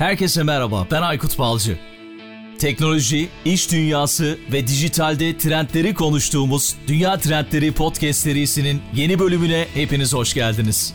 Herkese merhaba, ben Aykut Balcı. Teknoloji, iş dünyası ve dijitalde trendleri konuştuğumuz Dünya Trendleri Podcast serisinin yeni bölümüne hepiniz hoş geldiniz.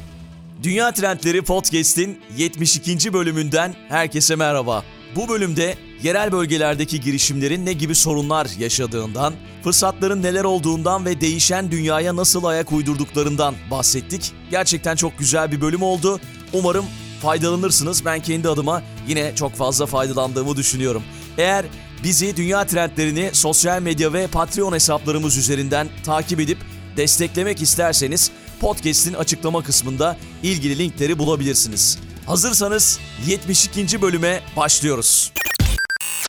Dünya Trendleri Podcast'in 72. bölümünden herkese merhaba. Bu bölümde yerel bölgelerdeki girişimlerin ne gibi sorunlar yaşadığından, fırsatların neler olduğundan ve değişen dünyaya nasıl ayak uydurduklarından bahsettik. Gerçekten çok güzel bir bölüm oldu. Umarım faydalanırsınız. Ben kendi adıma yine çok fazla faydalandığımı düşünüyorum. Eğer bizi dünya trendlerini sosyal medya ve Patreon hesaplarımız üzerinden takip edip desteklemek isterseniz podcast'in açıklama kısmında ilgili linkleri bulabilirsiniz. Hazırsanız 72. bölüme başlıyoruz.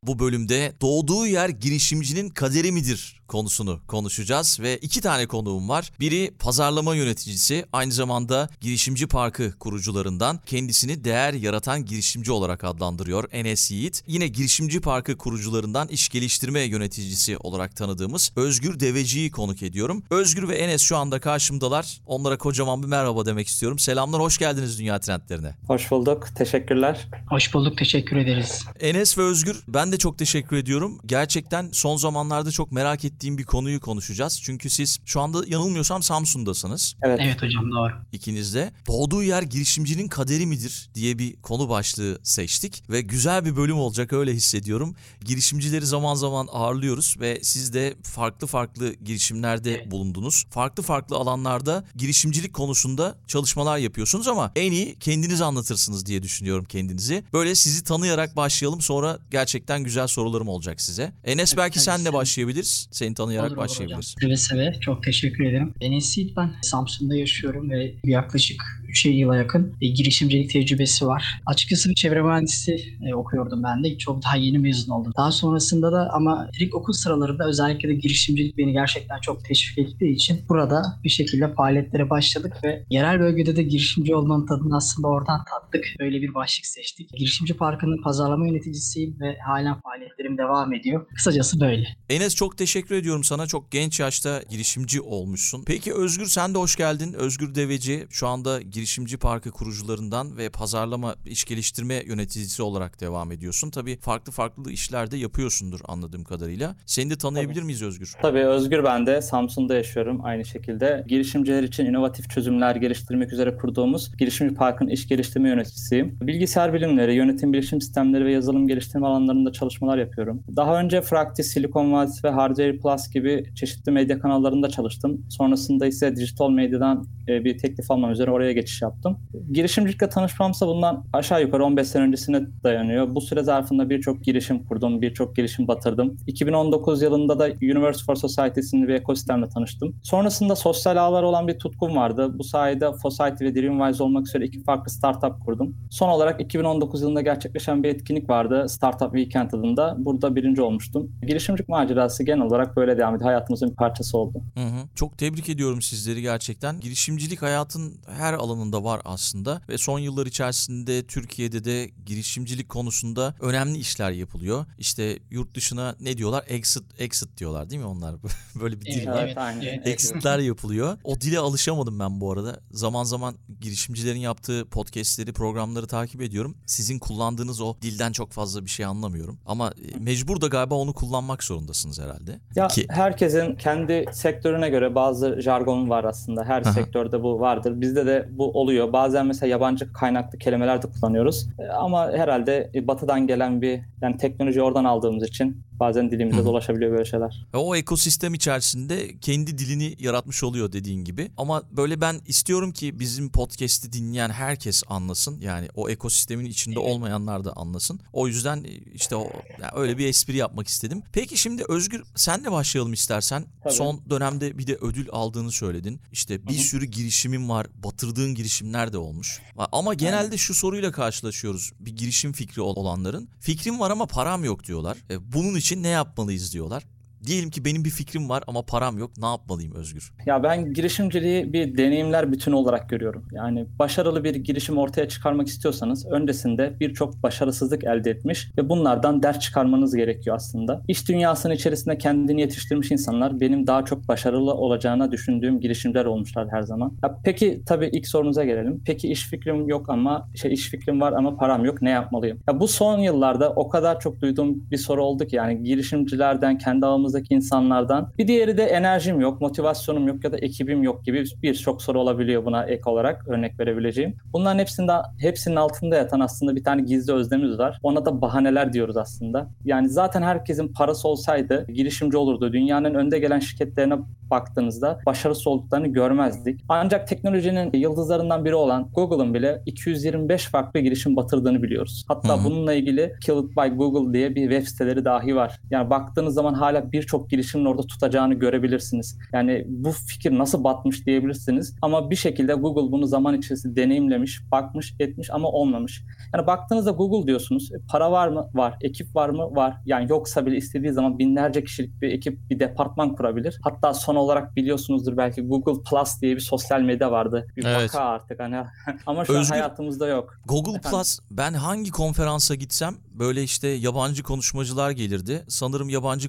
Bu bölümde doğduğu yer girişimcinin kaderi midir konusunu konuşacağız ve iki tane konuğum var. Biri pazarlama yöneticisi, aynı zamanda girişimci parkı kurucularından kendisini değer yaratan girişimci olarak adlandırıyor Enes Yiğit. Yine girişimci parkı kurucularından iş geliştirme yöneticisi olarak tanıdığımız Özgür Deveci'yi konuk ediyorum. Özgür ve Enes şu anda karşımdalar. Onlara kocaman bir merhaba demek istiyorum. Selamlar, hoş geldiniz Dünya Trendlerine. Hoş bulduk, teşekkürler. Hoş bulduk, teşekkür ederiz. Enes ve Özgür, ben de çok teşekkür ediyorum. Gerçekten son zamanlarda çok merak ettiğim ettiğim bir konuyu konuşacağız. Çünkü siz şu anda yanılmıyorsam Samsun'dasınız. Evet. Evet hocam doğru. İkiniz de. Doğduğu yer girişimcinin kaderi midir diye bir konu başlığı seçtik. Ve güzel bir bölüm olacak öyle hissediyorum. Girişimcileri zaman zaman ağırlıyoruz ve siz de farklı farklı girişimlerde evet. bulundunuz. Farklı farklı alanlarda girişimcilik konusunda çalışmalar yapıyorsunuz ama en iyi kendiniz anlatırsınız diye düşünüyorum kendinizi. Böyle sizi tanıyarak başlayalım sonra gerçekten güzel sorularım olacak size. Enes belki senle başlayabiliriz. Seni tanıyarak olur, başlayabiliriz. Olur seve seve. Çok teşekkür ederim. Enes Yiğit ben. Samsun'da yaşıyorum ve yaklaşık 3 yıla yakın e, girişimcilik tecrübesi var. Açıkçası bir çevre mühendisi e, okuyordum ben de. Çok daha yeni mezun oldum. Daha sonrasında da ama ilk okul sıralarında özellikle de girişimcilik beni gerçekten çok teşvik ettiği için burada bir şekilde faaliyetlere başladık ve yerel bölgede de girişimci olmanın tadını aslında oradan tattık. Öyle bir başlık seçtik. Girişimci Parkı'nın pazarlama yöneticisiyim ve halen faaliyetlerim devam ediyor. Kısacası böyle. Enes çok teşekkür ediyorum sana. Çok genç yaşta girişimci olmuşsun. Peki Özgür sen de hoş geldin. Özgür Deveci şu anda girişimci parkı kurucularından ve pazarlama iş geliştirme yöneticisi olarak devam ediyorsun. Tabii farklı farklı işlerde yapıyorsundur anladığım kadarıyla. Seni de tanıyabilir Tabii. miyiz Özgür? Tabii Özgür ben de Samsun'da yaşıyorum aynı şekilde. Girişimciler için inovatif çözümler geliştirmek üzere kurduğumuz Girişimci Park'ın iş geliştirme yöneticisiyim. Bilgisayar bilimleri, yönetim bilişim sistemleri ve yazılım geliştirme alanlarında çalışmalar yapıyorum. Daha önce Fraktis, Silikon Vadisi ve Hardware Plus gibi çeşitli medya kanallarında çalıştım. Sonrasında ise dijital medyadan e, bir teklif almam üzere oraya geçiş yaptım. Girişimcilikle tanışmamsa bundan aşağı yukarı 15 sene öncesine dayanıyor. Bu süre zarfında birçok girişim kurdum, birçok girişim batırdım. 2019 yılında da Universe for Society isimli bir ekosistemle tanıştım. Sonrasında sosyal ağlar olan bir tutkum vardı. Bu sayede Society ve Dreamwise olmak üzere iki farklı startup kurdum. Son olarak 2019 yılında gerçekleşen bir etkinlik vardı. Startup Weekend adında. Burada birinci olmuştum. Girişimcilik macerası genel olarak böyle devam ediyor. Hayatımızın bir parçası oldu. Hı hı. Çok tebrik ediyorum sizleri gerçekten. Girişimcilik hayatın her alanında var aslında ve son yıllar içerisinde Türkiye'de de girişimcilik konusunda önemli işler yapılıyor. İşte yurt dışına ne diyorlar? Exit exit diyorlar değil mi onlar? Böyle bir dil evet, var. Evet, aynen. Exit'ler yapılıyor. O dile alışamadım ben bu arada. Zaman zaman girişimcilerin yaptığı podcast'leri, programları takip ediyorum. Sizin kullandığınız o dilden çok fazla bir şey anlamıyorum. Ama e, mecbur da galiba onu kullanmak zorundasınız herhalde. Ya Ki... herkesin kendi sektörüne göre bazı jargon var aslında. Her Aha. sektörde bu vardır. Bizde de bu oluyor. Bazen mesela yabancı kaynaklı kelimeler de kullanıyoruz. E, ama herhalde batıdan gelen bir yani teknoloji oradan aldığımız için bazen dilimize dolaşabiliyor böyle şeyler. O ekosistem içerisinde kendi dilini yaratmış oluyor dediğin gibi. Ama böyle ben istiyorum ki bizim podcast'i dinleyen herkes anlasın. Yani o ekosistemin içinde olmayanlar da anlasın. O yüzden e, işte o yani öyle bir espri yapmak istedim. Peki şimdi Özgür senle başlayalım istersen. Tabii. Son dönemde bir de ödül aldığını söyledin. İşte bir Hı-hı. sürü girişimin var. Batırdığın girişimler de olmuş. Ama genelde şu soruyla karşılaşıyoruz. Bir girişim fikri olanların. Fikrim var ama param yok diyorlar. E, bunun için ne yapmalıyız diyorlar Diyelim ki benim bir fikrim var ama param yok. Ne yapmalıyım Özgür? Ya ben girişimciliği bir deneyimler bütünü olarak görüyorum. Yani başarılı bir girişim ortaya çıkarmak istiyorsanız öncesinde birçok başarısızlık elde etmiş ve bunlardan ders çıkarmanız gerekiyor aslında. İş dünyasının içerisinde kendini yetiştirmiş insanlar benim daha çok başarılı olacağına düşündüğüm girişimler olmuşlar her zaman. Ya peki tabii ilk sorunuza gelelim. Peki iş fikrim yok ama şey iş fikrim var ama param yok. Ne yapmalıyım? Ya bu son yıllarda o kadar çok duyduğum bir soru oldu ki yani girişimcilerden, kendi ağımızdaki insanlardan. Bir diğeri de enerjim yok, motivasyonum yok ya da ekibim yok gibi birçok soru olabiliyor buna ek olarak örnek verebileceğim. Bunların hepsinde hepsinin altında yatan aslında bir tane gizli özlemimiz var. Ona da bahaneler diyoruz aslında. Yani zaten herkesin parası olsaydı girişimci olurdu. Dünyanın önde gelen şirketlerine baktığınızda başarısız olduklarını görmezdik. Ancak teknolojinin yıldızlarından biri olan Google'ın bile 225 farklı girişim batırdığını biliyoruz. Hatta Hı hı. bununla ilgili Killed by Google diye bir web siteleri dahi var. Yani baktığınız zaman hala birçok girişimin orada tutacağını görebilirsiniz. Yani bu fikir nasıl batmış diyebilirsiniz. Ama bir şekilde Google bunu zaman içerisinde deneyimlemiş, bakmış, etmiş ama olmamış. Yani baktığınızda Google diyorsunuz. E, Para var mı? Var. Ekip var mı? Var. Yani yoksa bile istediği zaman binlerce kişilik bir ekip, bir departman kurabilir. Hatta son olarak biliyorsunuzdur belki Google Plus diye bir sosyal medya vardı. Bir Evet. vaka artık hani. ama şu Özgür- an hayatımızda yok. Google Efendim? Plus ben hangi konferansa gitsem böyle işte yabancı konuşmacılar gelirdi. Sanırım yabancı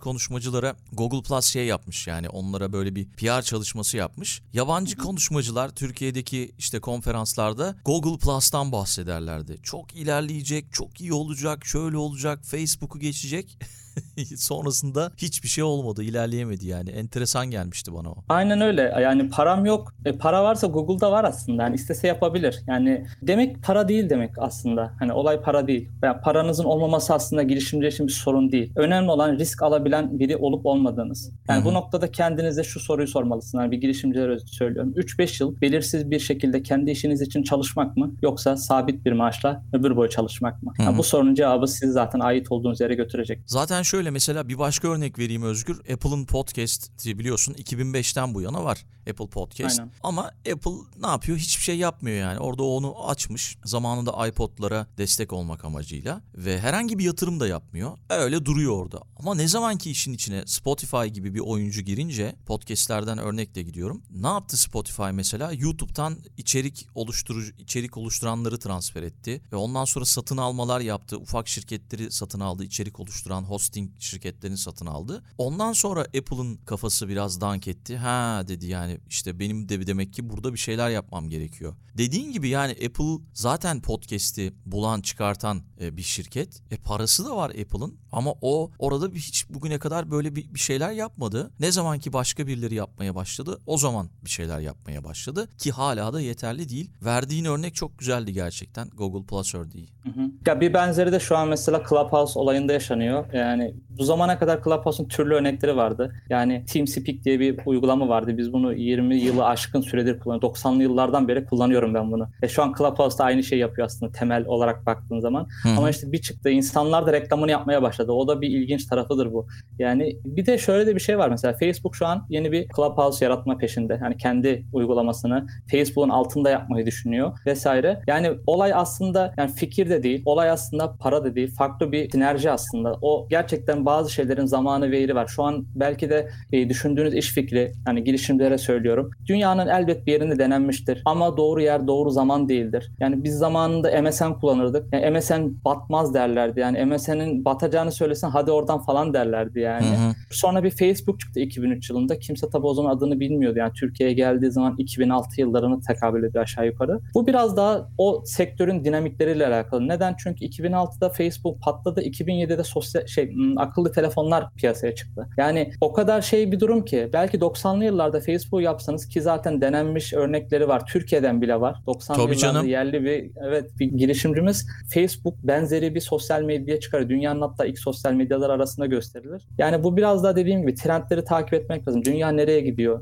konuşmacılara Google Plus şey yapmış yani onlara böyle bir PR çalışması yapmış. Yabancı konuşmacılar Türkiye'deki işte konferanslarda Google Plus'tan bahsederlerdi. Çok ilerleyecek, çok iyi olacak, şöyle olacak, Facebook'u geçecek. Sonrasında hiçbir şey olmadı, ilerleyemedi yani. Enteresan gelmişti bana o. Aynen öyle. Yani param yok. E, para varsa Google'da var aslında. Yani istese yapabilir. Yani demek para değil demek aslında. Hani olay para değil. Yani paranızın olmaması aslında girişimci için bir sorun değil. Önemli olan risk alabilen biri olup olmadığınız. Yani Hı hı. bu noktada kendinize şu soruyu sormalısınız. Yani bir girişimcilere söylüyorum. 3-5 yıl belirsiz bir şekilde kendi işiniz için çalışmak mı yoksa sabit bir maaşla ömür boyu çalışmak mı? Yani bu sorunun cevabı sizi zaten ait olduğunuz yere götürecek. Zaten şöyle mesela bir başka örnek vereyim Özgür. Apple'ın podcast'i biliyorsun 2005'ten bu yana var. Apple Podcast. Aynen. Ama Apple ne yapıyor? Hiçbir şey yapmıyor yani. Orada onu açmış. Zamanında iPod'lara destek olmak amacıyla. Ve herhangi bir yatırım da yapmıyor. Öyle duruyor orada. Ama ne zaman ki işin içine Spotify gibi bir oyuncu girince podcastlerden örnekle gidiyorum. Ne yaptı Spotify mesela? YouTube'dan içerik oluşturucu içerik oluşturanları transfer etti ve ondan sonra satın almalar yaptı. Ufak şirketleri satın aldı. içerik oluşturan hosting şirketlerini satın aldı. Ondan sonra Apple'ın kafası biraz dank etti. Ha dedi yani işte benim de demek ki burada bir şeyler yapmam gerekiyor. Dediğin gibi yani Apple zaten podcast'i bulan çıkartan e, bir şirket. E parası da var Apple'ın ama o orada hiç bugüne kadar böyle bir, bir şeyler yapmadı. Ne zaman ki başka birileri yapmaya başladı o zaman bir şeyler yapmaya başladı ki hala da yeterli değil. Verdiğin örnek çok güzeldi gerçekten Google Plus örneği. Hı hı. Ya bir benzeri de şu an mesela Clubhouse olayında yaşanıyor. Yani bu zamana kadar Clubhouse'un türlü örnekleri vardı. Yani TeamSpeak diye bir uygulama vardı. Biz bunu 20 yılı aşkın süredir kullanıyoruz. 90'lı yıllardan beri kullanıyorum ben bunu. E şu an Clubhouse da aynı şey yapıyor aslında temel olarak baktığın zaman. Hı. Ama işte bir çıktı insanlar da reklamını yapmaya başladı. O da bir ilginç tarafıdır bu. Yani bir de şöyle de bir şey var mesela Facebook şu an yeni bir Clubhouse yaratma peşinde. Yani kendi uygulamasını Facebook'un altında yapmayı düşünüyor vesaire. Yani olay aslında yani fikir de değil. Olay aslında para da değil. Farklı bir sinerji aslında. O gerçekten bazı şeylerin zamanı ve yeri var. Şu an belki de e, düşündüğünüz iş fikri hani girişimcilere söylüyorum. Dünyanın elbet bir yerinde denenmiştir. Ama doğru yer doğru zaman değildir. Yani biz zamanında MSN kullanırdık. Yani MSN batmaz derlerdi. Yani MSN'in batacağını söylesen hadi oradan falan derlerdi yani. Hı hı. Sonra bir Facebook çıktı 2003 yılında. Kimse tabii o zaman adını bilmiyordu. Yani Türkiye'ye geldiği zaman 2006 yıllarını tekabül ediyor aşağı yukarı. Bu biraz daha o sektörün dinamikleriyle alakalı. Neden? Çünkü 2006'da Facebook patladı. 2007'de sosyal şey akıllı telefonlar piyasaya çıktı. Yani o kadar şey bir durum ki belki 90'lı yıllarda Facebook yapsanız ki zaten denenmiş örnekleri var. Türkiye'den bile var. 90'lı Tabii yıllarda canım. yerli bir evet bir girişimcimiz Facebook benzeri bir sosyal medya çıkarıyor. Dünyanın hatta ilk sosyal medyalar arasında gösterilir. Yani bu biraz daha dediğim gibi trendleri takip etmek lazım. Dünya nereye gidiyor?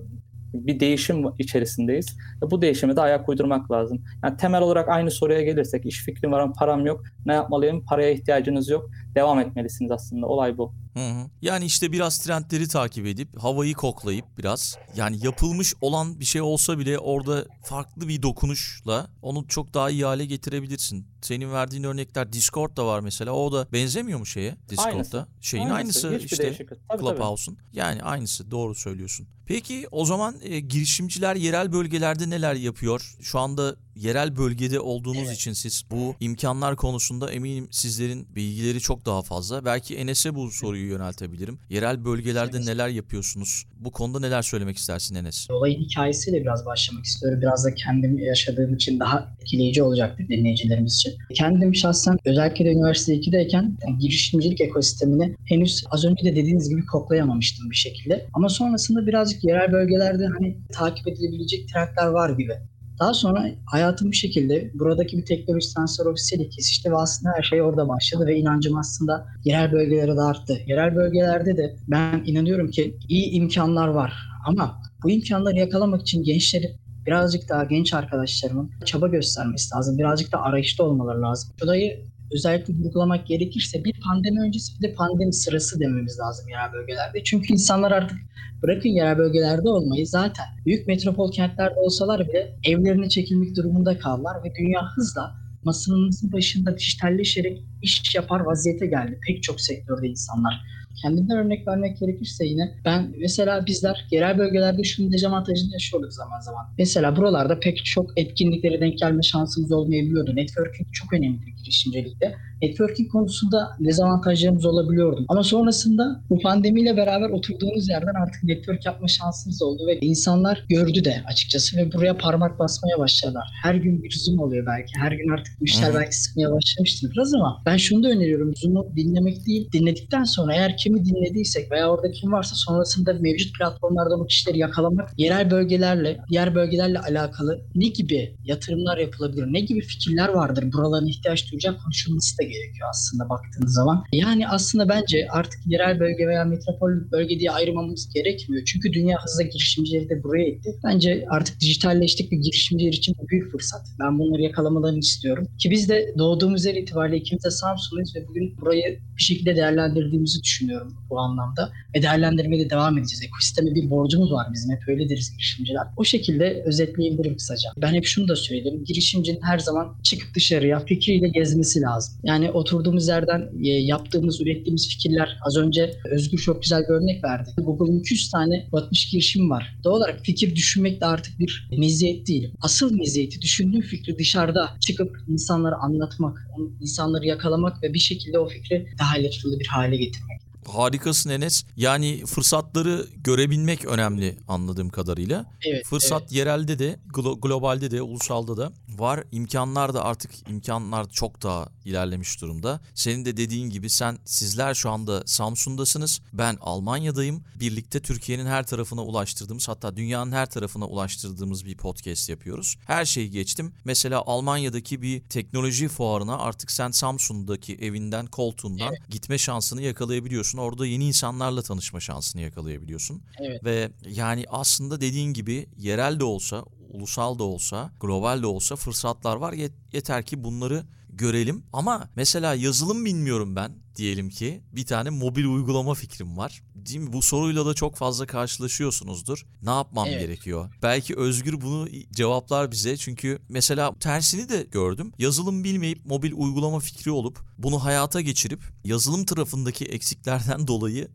Bir değişim içerisindeyiz. Ve bu değişime de ayak uydurmak lazım. Yani temel olarak aynı soruya gelirsek iş fikrim var ama param yok. Ne yapmalıyım? Paraya ihtiyacınız yok. Devam etmelisiniz aslında. Olay bu. Hı hı. Yani işte biraz trendleri takip edip havayı koklayıp biraz yani yapılmış olan bir şey olsa bile orada farklı bir dokunuşla onu çok daha iyi hale getirebilirsin. Senin verdiğin örnekler Discord da var mesela. O da benzemiyor mu şeye Discord'da? Aynısı. Şeyin aynısı, Hiçbir işte. Clubhouse'un. Yani aynısı doğru söylüyorsun. Peki o zaman e, girişimciler yerel bölgelerde neler yapıyor? Şu anda yerel bölgede olduğunuz Evet. için siz bu imkanlar konusunda eminim sizlerin bilgileri çok daha fazla. Belki Enes'e bu soruyu yöneltebilirim. Yerel bölgelerde Evet. neler yapıyorsunuz? Bu konuda neler söylemek istersin Enes? Olayın hikayesiyle biraz başlamak istiyorum. Biraz da kendim yaşadığım için daha etkileyici olacaktır dinleyicilerimiz için. Kendim şahsen özellikle de üniversite 2'deyken yani girişimcilik ekosistemini henüz az önce de dediğiniz gibi koklayamamıştım bir şekilde. Ama sonrasında birazcık yerel bölgelerde hani takip edilebilecek trendler var gibi. Daha sonra hayatım bir şekilde buradaki bir teknoloji transfer ofisiyle kesişti ve aslında her şey orada başladı ve inancım aslında yerel bölgelere de arttı. Yerel bölgelerde de ben inanıyorum ki iyi imkanlar var ama bu imkanları yakalamak için gençlerin birazcık daha genç arkadaşlarımın çaba göstermesi lazım. Birazcık da arayışta olmaları lazım. Şurayı özellikle vurgulamak gerekirse bir pandemi öncesi bir de pandemi sırası dememiz lazım yerel bölgelerde. Çünkü insanlar artık bırakın yerel bölgelerde olmayı zaten büyük metropol kentlerde olsalar bile evlerine çekilmek durumunda kaldılar ve dünya hızla masanızın başında dijitalleşerek iş yapar vaziyete geldi pek çok sektörde insanlar. Kendimden örnek vermek gerekirse yine ben mesela bizler yerel bölgelerde şunun dezavantajını yaşıyorduk zaman zaman. Mesela buralarda pek çok etkinliklere denk gelme şansımız olmayabiliyordu. Networking çok önemli girişimcilikte. Networking konusunda dezavantajlarımız olabiliyordu. Ama sonrasında bu pandemiyle beraber oturduğunuz yerden artık network yapma şansınız oldu ve insanlar gördü de açıkçası ve buraya parmak basmaya başladılar. Her gün bir Zoom oluyor belki. Her gün artık bu işler belki sıkmaya başlamıştır biraz ama ben şunu da öneriyorum. Zoom'u dinlemek değil, dinledikten sonra eğer kimi dinlediysek veya orada kim varsa sonrasında mevcut platformlarda bu kişileri yakalamak, yerel bölgelerle, diğer bölgelerle alakalı ne gibi yatırımlar yapılabilir, ne gibi fikirler vardır buraların ihtiyaç duyacak konuşulması da gerekiyor aslında baktığınız zaman. Yani aslında bence artık yerel bölge veya metropol bölge diye ayırmamız gerekmiyor. Çünkü dünya hızla girişimcileri de buraya itti. Bence artık dijitalleştik ve girişimciler için büyük fırsat. Ben bunları yakalamalarını istiyorum. Ki biz de doğduğumuz yer itibariyle ikimiz de Samsun'uyuz ve bugün burayı bir şekilde değerlendirdiğimizi düşünüyorum bu anlamda. Ve değerlendirmeye de devam edeceğiz. Ekosisteme bir borcumuz var bizim. Hep öyle girişimciler. O şekilde özetleyebilirim kısaca. Ben hep şunu da söylerim. Girişimcinin her zaman çıkıp dışarıya fikriyle gezmesi lazım. Yani oturduğumuz yerden e, yaptığımız, ürettiğimiz fikirler az önce Özgür çok güzel bir örnek verdi. Google'ın 200 tane batmış girişim var. Doğal olarak fikir düşünmek de artık bir meziyet değil. Asıl meziyeti düşündüğün fikri dışarıda çıkıp insanlara anlatmak, insanları yakalamak ve bir şekilde o fikri daha eğlenceli bir hale getirmek. Harikasın Enes. Yani fırsatları görebilmek önemli anladığım kadarıyla. Evet. Fırsat yerelde de, glo- globalde de, ulusalda da var. İmkanlar da artık imkanlar çok daha ilerlemiş durumda. Senin de dediğin gibi sen sizler şu anda Samsun'dasınız. Ben Almanya'dayım. Birlikte Türkiye'nin her tarafına ulaştırdığımız hatta dünyanın her tarafına ulaştırdığımız bir podcast yapıyoruz. Her şeyi geçtim. Mesela Almanya'daki bir teknoloji fuarına artık sen Samsun'daki evinden, koltuğundan gitme şansını yakalayabiliyorsun. Orada yeni insanlarla tanışma şansını yakalayabiliyorsun. Evet. Ve yani aslında dediğin gibi yerel de olsa, ulusal da olsa, global de olsa fırsatlar var. Yet- yeter ki bunları görelim. Ama mesela yazılım bilmiyorum ben diyelim ki bir tane mobil uygulama fikrim var. Değil mi? Bu soruyla da çok fazla karşılaşıyorsunuzdur. Ne yapmam Evet. gerekiyor? Belki Özgür bunu cevaplar bize. Çünkü mesela tersini de gördüm. Yazılım bilmeyip mobil uygulama fikri olup bunu hayata geçirip yazılım tarafındaki eksiklerden dolayı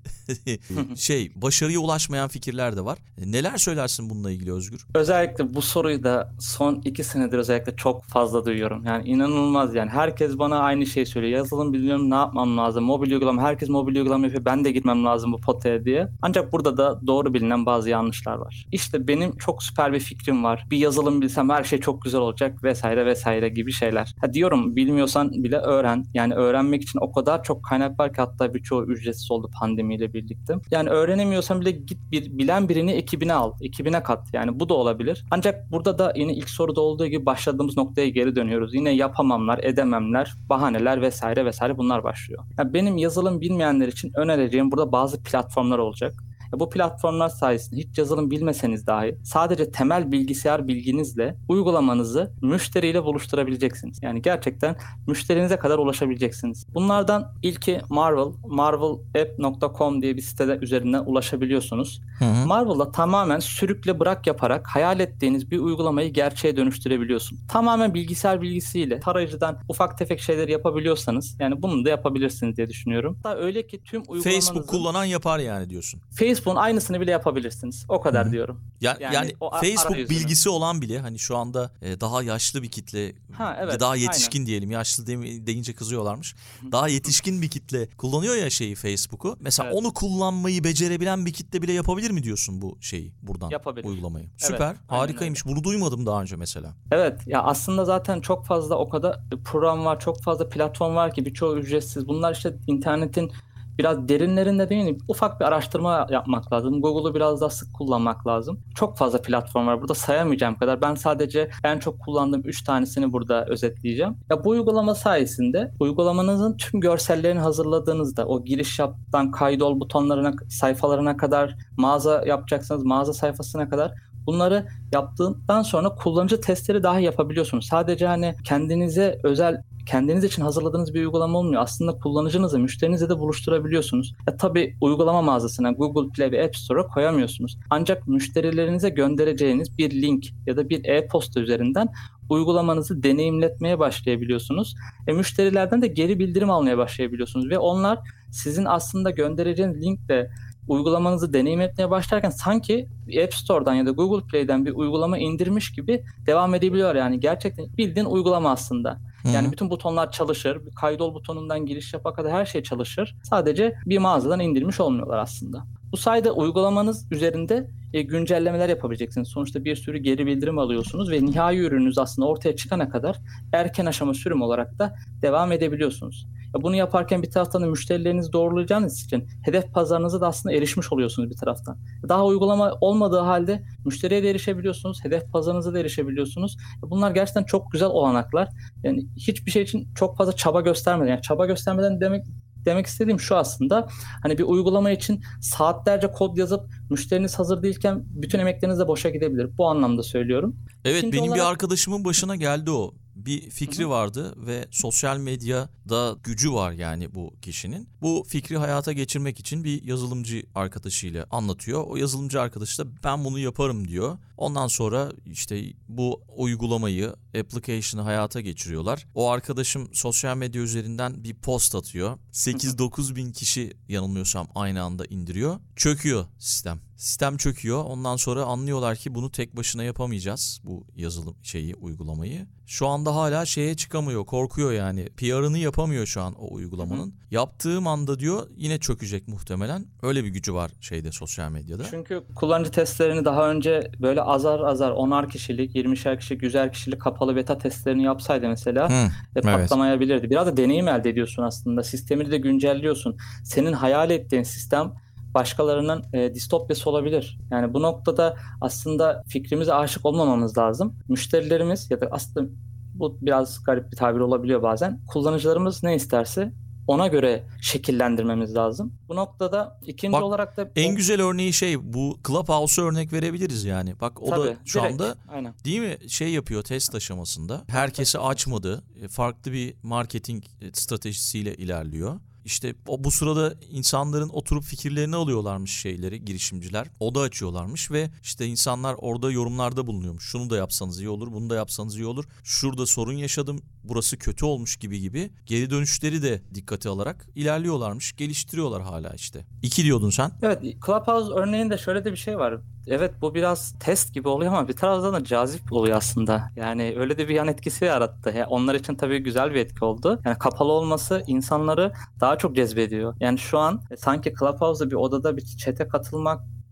şey başarıya ulaşmayan fikirler de var. Neler söylersin bununla ilgili Özgür? Özellikle bu soruyu da son iki senedir özellikle çok fazla duyuyorum. Yani inanılmaz yani. Herkes bana aynı şeyi söylüyor. Yazılım biliyorum ne yapmam lazım. Mobil uygulama. Herkes mobil uygulama yapıyor. Ben de gitmem lazım bu potaya diye. Ancak burada da doğru bilinen bazı yanlışlar var. İşte benim çok süper bir fikrim var. Bir yazılım bilsem her şey çok güzel olacak vesaire vesaire gibi şeyler. Ha diyorum bilmiyorsan bile öğren. Yani öğrenmek için o kadar çok kaynak var ki hatta birçoğu ücretsiz oldu pandemiyle birlikte. Yani öğrenemiyorsan bile git bir bilen birini ekibine al. Ekibine kat. Yani bu da olabilir. Ancak burada da yine ilk soruda olduğu gibi başladığımız noktaya geri dönüyoruz. Yine yapamamlar, edememler, bahaneler vesaire vesaire bunlar başlıyor. Yani benim yazılım bilmeyenler için önereceğim burada bazı platformlar olacak. Bu platformlar sayesinde hiç yazılım bilmeseniz dahi sadece temel bilgisayar bilginizle uygulamanızı müşteriyle buluşturabileceksiniz. Yani gerçekten müşterinize kadar ulaşabileceksiniz. Bunlardan ilki Marvel, marvelapp.com diye bir sitede üzerinden ulaşabiliyorsunuz. Hı hı. Marvel'da tamamen sürükle bırak yaparak hayal ettiğiniz bir uygulamayı gerçeğe dönüştürebiliyorsun. Tamamen bilgisayar bilgisiyle tarayıcıdan ufak tefek şeyler yapabiliyorsanız yani bunu da yapabilirsiniz diye düşünüyorum. Hatta öyle ki tüm uygulamanızı Facebook kullanan yapar yani diyorsun. Facebook'un aynısını bile yapabilirsiniz. O kadar Hı diyorum. Ya, yani, Yani o Facebook arayüzünü. bilgisi olan bile hani şu anda e, daha yaşlı bir kitle, Ha evet. daha yetişkin diyelim. Yaşlı demi- deyince kızıyorlarmış. Daha yetişkin bir kitle kullanıyor ya şeyi Facebook'u. Mesela Evet. onu kullanmayı becerebilen bir kitle bile yapabilir mi diyorsun bu şeyi buradan Yapabilir. uygulamayı? Süper. aynen Harikaymış. Bunu duymadım daha önce mesela. Evet ya aslında zaten çok fazla o kadar program var, çok fazla platform var ki birçoğu ücretsiz. Bunlar işte internetin biraz derinlerinde değil ufak bir araştırma yapmak lazım. Google'u biraz daha sık kullanmak lazım. Çok fazla platform var. Burada sayamayacağım kadar. Ben sadece en çok kullandığım 3 tanesini burada özetleyeceğim. Ya bu uygulama sayesinde uygulamanızın tüm görsellerini hazırladığınızda o giriş yaptan kaydol butonlarına, sayfalarına kadar mağaza yapacaksanız mağaza sayfasına kadar bunları yaptıktan sonra kullanıcı testleri dahi yapabiliyorsunuz. Sadece hani kendinize özel kendiniz için hazırladığınız bir uygulama olmuyor. Aslında kullanıcınızı, müşterinizle de buluşturabiliyorsunuz. E tabii uygulama mağazasına Google Play ve App Store'a koyamıyorsunuz. Ancak müşterilerinize göndereceğiniz bir link ya da bir e-posta üzerinden uygulamanızı deneyimletmeye başlayabiliyorsunuz. E, müşterilerden de geri bildirim almaya başlayabiliyorsunuz ve onlar sizin aslında göndereceğiniz linkle uygulamanızı deneyimletmeye başlarken sanki App Store'dan ya da Google Play'den bir uygulama indirmiş gibi devam edebiliyor yani gerçekten bildiğin uygulama aslında. Yani bütün butonlar çalışır. Kaydol butonundan giriş yapa kadar her şey çalışır. Sadece bir mağazadan indirmiş olmuyorlar aslında. Bu sayede uygulamanız üzerinde e, güncellemeler yapabileceksiniz. Sonuçta bir sürü geri bildirim alıyorsunuz ve nihai ürününüz aslında ortaya çıkana kadar erken aşama sürüm olarak da devam edebiliyorsunuz. Ya bunu yaparken bir taraftan da müşterilerinizi doğrulayacağınız için hedef pazarınıza da aslında erişmiş oluyorsunuz bir taraftan. Daha uygulama olmadığı halde müşteriye de erişebiliyorsunuz, hedef pazarınıza da erişebiliyorsunuz. Bunlar gerçekten çok güzel olanaklar. Yani hiçbir şey için çok fazla çaba göstermeden, yani çaba göstermeden demek demek istediğim şu aslında. Hani bir uygulama için saatlerce kod yazıp müşteriniz hazır değilken bütün emekleriniz de boşa gidebilir. Bu anlamda söylüyorum. Evet İkinci benim bir olarak- arkadaşımın başına geldi o. Bir fikri vardı ve sosyal medyada gücü var yani bu kişinin. Bu fikri hayata geçirmek için bir yazılımcı arkadaşıyla anlatıyor. O yazılımcı arkadaş da ben bunu yaparım diyor. Ondan sonra işte bu uygulamayı, application'ı hayata geçiriyorlar. O arkadaşım sosyal medya üzerinden bir post atıyor. 8-9 bin kişi yanılmıyorsam aynı anda indiriyor. Çöküyor sistem. Sistem çöküyor. Ondan sonra anlıyorlar ki bunu tek başına yapamayacağız. Bu yazılım şeyi, uygulamayı. Şu anda hala şeye çıkamıyor. Korkuyor yani. PR'ını yapamıyor şu an o uygulamanın. Yaptığım anda diyor yine çökecek muhtemelen. Öyle bir gücü var şeyde sosyal medyada. Çünkü kullanıcı testlerini daha önce böyle azar azar 10'ar kişilik, 20'şer kişilik, 100'er kişilik kapalı beta testlerini yapsaydı mesela Hı, e, evet. patlamayabilirdi. Biraz da deneyim elde ediyorsun aslında. Sistemini de güncelliyorsun. Senin hayal ettiğin sistem başkalarının e, distopyası olabilir. Yani bu noktada aslında fikrimize aşık olmamamız lazım. Müşterilerimiz ya da aslında bu biraz garip bir tabir olabiliyor bazen. Kullanıcılarımız ne isterse ona göre şekillendirmemiz lazım. Bu noktada ikinci Bak, olarak da En güzel örneği şey bu Clubhouse'a örnek verebiliriz yani. Bak o da Tabii, şu direkt, anda aynen. Değil mi? Şey yapıyor test aşamasında. Herkesi açmadı. E, Farklı bir marketing e, stratejisiyle ilerliyor. İşte o bu sırada insanların oturup fikirlerini alıyorlarmış şeyleri girişimciler. Oda açıyorlarmış ve işte insanlar orada yorumlarda bulunuyormuş. Şunu da yapsanız iyi olur, bunu da yapsanız iyi olur. Şurada sorun yaşadım, burası kötü olmuş gibi gibi. Geri dönüşleri de dikkate alarak ilerliyorlarmış, geliştiriyorlar hala işte. İki diyordun sen. Evet, Clubhouse örneğinde şöyle de bir şey var. Evet bu biraz test gibi oluyor ama bir taraftan da cazip oluyor aslında. Yani öyle de bir yan etkisi yarattı. Yani onlar için tabii güzel bir etki oldu. Yani kapalı olması insanları daha çok cezbediyor. Yani şu an e, sanki Clubhouse'da bir odada bir chat'e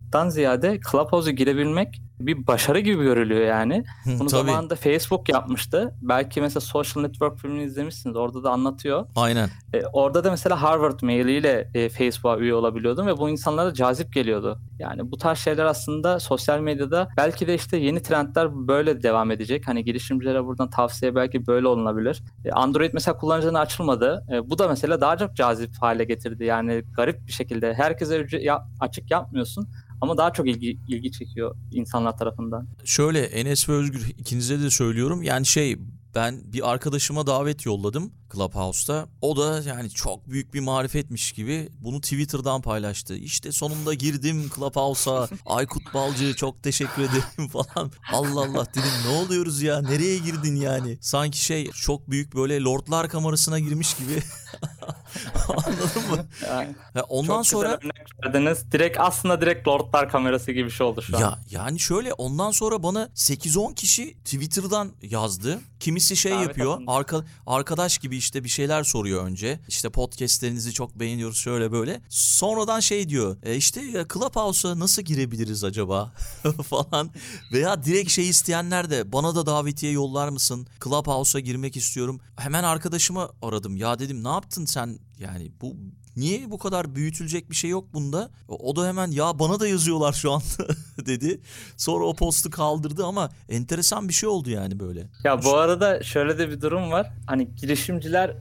katılmaktan ziyade Clubhouse'a girebilmek bir başarı gibi görülüyor yani. Bunu zamanında Facebook yapmıştı. Belki mesela Social Network filmini izlemişsiniz. Orada da anlatıyor. Aynen. E, orada da mesela Harvard mailiyle e, Facebook'a üye olabiliyordum ve bu insanlara cazip geliyordu. Yani bu tarz şeyler aslında sosyal medyada belki de işte yeni trendler böyle devam edecek. Hani girişimcilere buradan tavsiye belki böyle olunabilir. E, Android mesela kullanıcılarına açılmadı. E, bu da mesela daha çok cazip hale getirdi. Yani garip bir şekilde herkese ücret- ya- açık yapmıyorsun ama daha çok ilgi ilgi çekiyor insanlar tarafından. Şöyle Enes ve Özgür ikinize de söylüyorum. Yani şey ben bir arkadaşıma davet yolladım Clubhouse'ta. O da yani çok büyük bir marifetmiş gibi bunu Twitter'dan paylaştı. İşte sonunda girdim Clubhouse'a. Aykut Balcı çok teşekkür ederim falan. Allah Allah dedim ne oluyoruz ya? Nereye girdin yani? Sanki şey çok büyük böyle lordlar kamerasına girmiş gibi. Anladın mı? Yani Ondan çok sonra güzel örnek verdiniz. Direkt aslında direkt Lordlar kamerası gibi bir şey oldu şu an. Ya yani şöyle ondan sonra bana 8-10 kişi Twitter'dan yazdı. Kimisi şey Davet yapıyor. alındı. Arka, arkadaş gibi işte bir şeyler soruyor önce. İşte podcastlerinizi çok beğeniyoruz şöyle böyle. Sonradan şey diyor. E işte Clubhouse'a nasıl girebiliriz acaba falan. Veya direkt şey isteyenler de bana da davetiye yollar mısın? Clubhouse'a girmek istiyorum. Hemen arkadaşımı aradım. Ya dedim ne yaptın sen? Yani bu Niye bu kadar büyütülecek bir şey yok bunda? O da hemen ya bana da yazıyorlar şu an dedi. Sonra o postu kaldırdı ama enteresan bir şey oldu yani böyle. Ya bu arada şöyle de bir durum var. Hani girişimciler,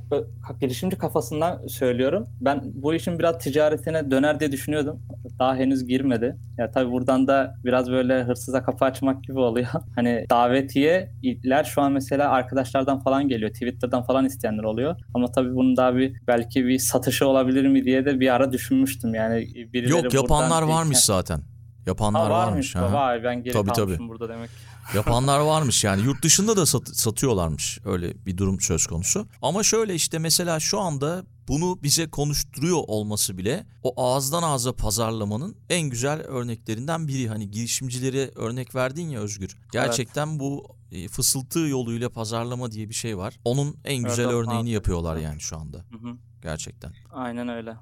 girişimci kafasından söylüyorum. Ben bu işin biraz ticaretine döner diye düşünüyordum. Daha henüz girmedi. Ya tabii buradan da biraz böyle hırsıza kapı açmak gibi oluyor. Hani davetiyeler şu an mesela arkadaşlardan falan geliyor. Twitter'dan falan isteyenler oluyor. Ama tabii bunun daha bir belki bir satışı olabilir mi diye de bir ara düşünmüştüm. Yani birileri Yok yapanlar varmış zaten. Yapanlar Ha, varmış. varmış. Vay ben geri Tabii, tabii. burada demek. Yapanlar varmış yani yurt dışında da sat- satıyorlarmış öyle bir durum söz konusu. Ama şöyle işte mesela şu anda bunu bize konuşturuyor olması bile o ağızdan ağza pazarlamanın en güzel örneklerinden biri. Hani girişimcilere örnek verdin ya Özgür. Gerçekten bu e, fısıltı yoluyla pazarlama diye bir şey var. Onun en güzel Evet, örneğini abi. yapıyorlar yani şu anda Hı hı. gerçekten. Aynen öyle.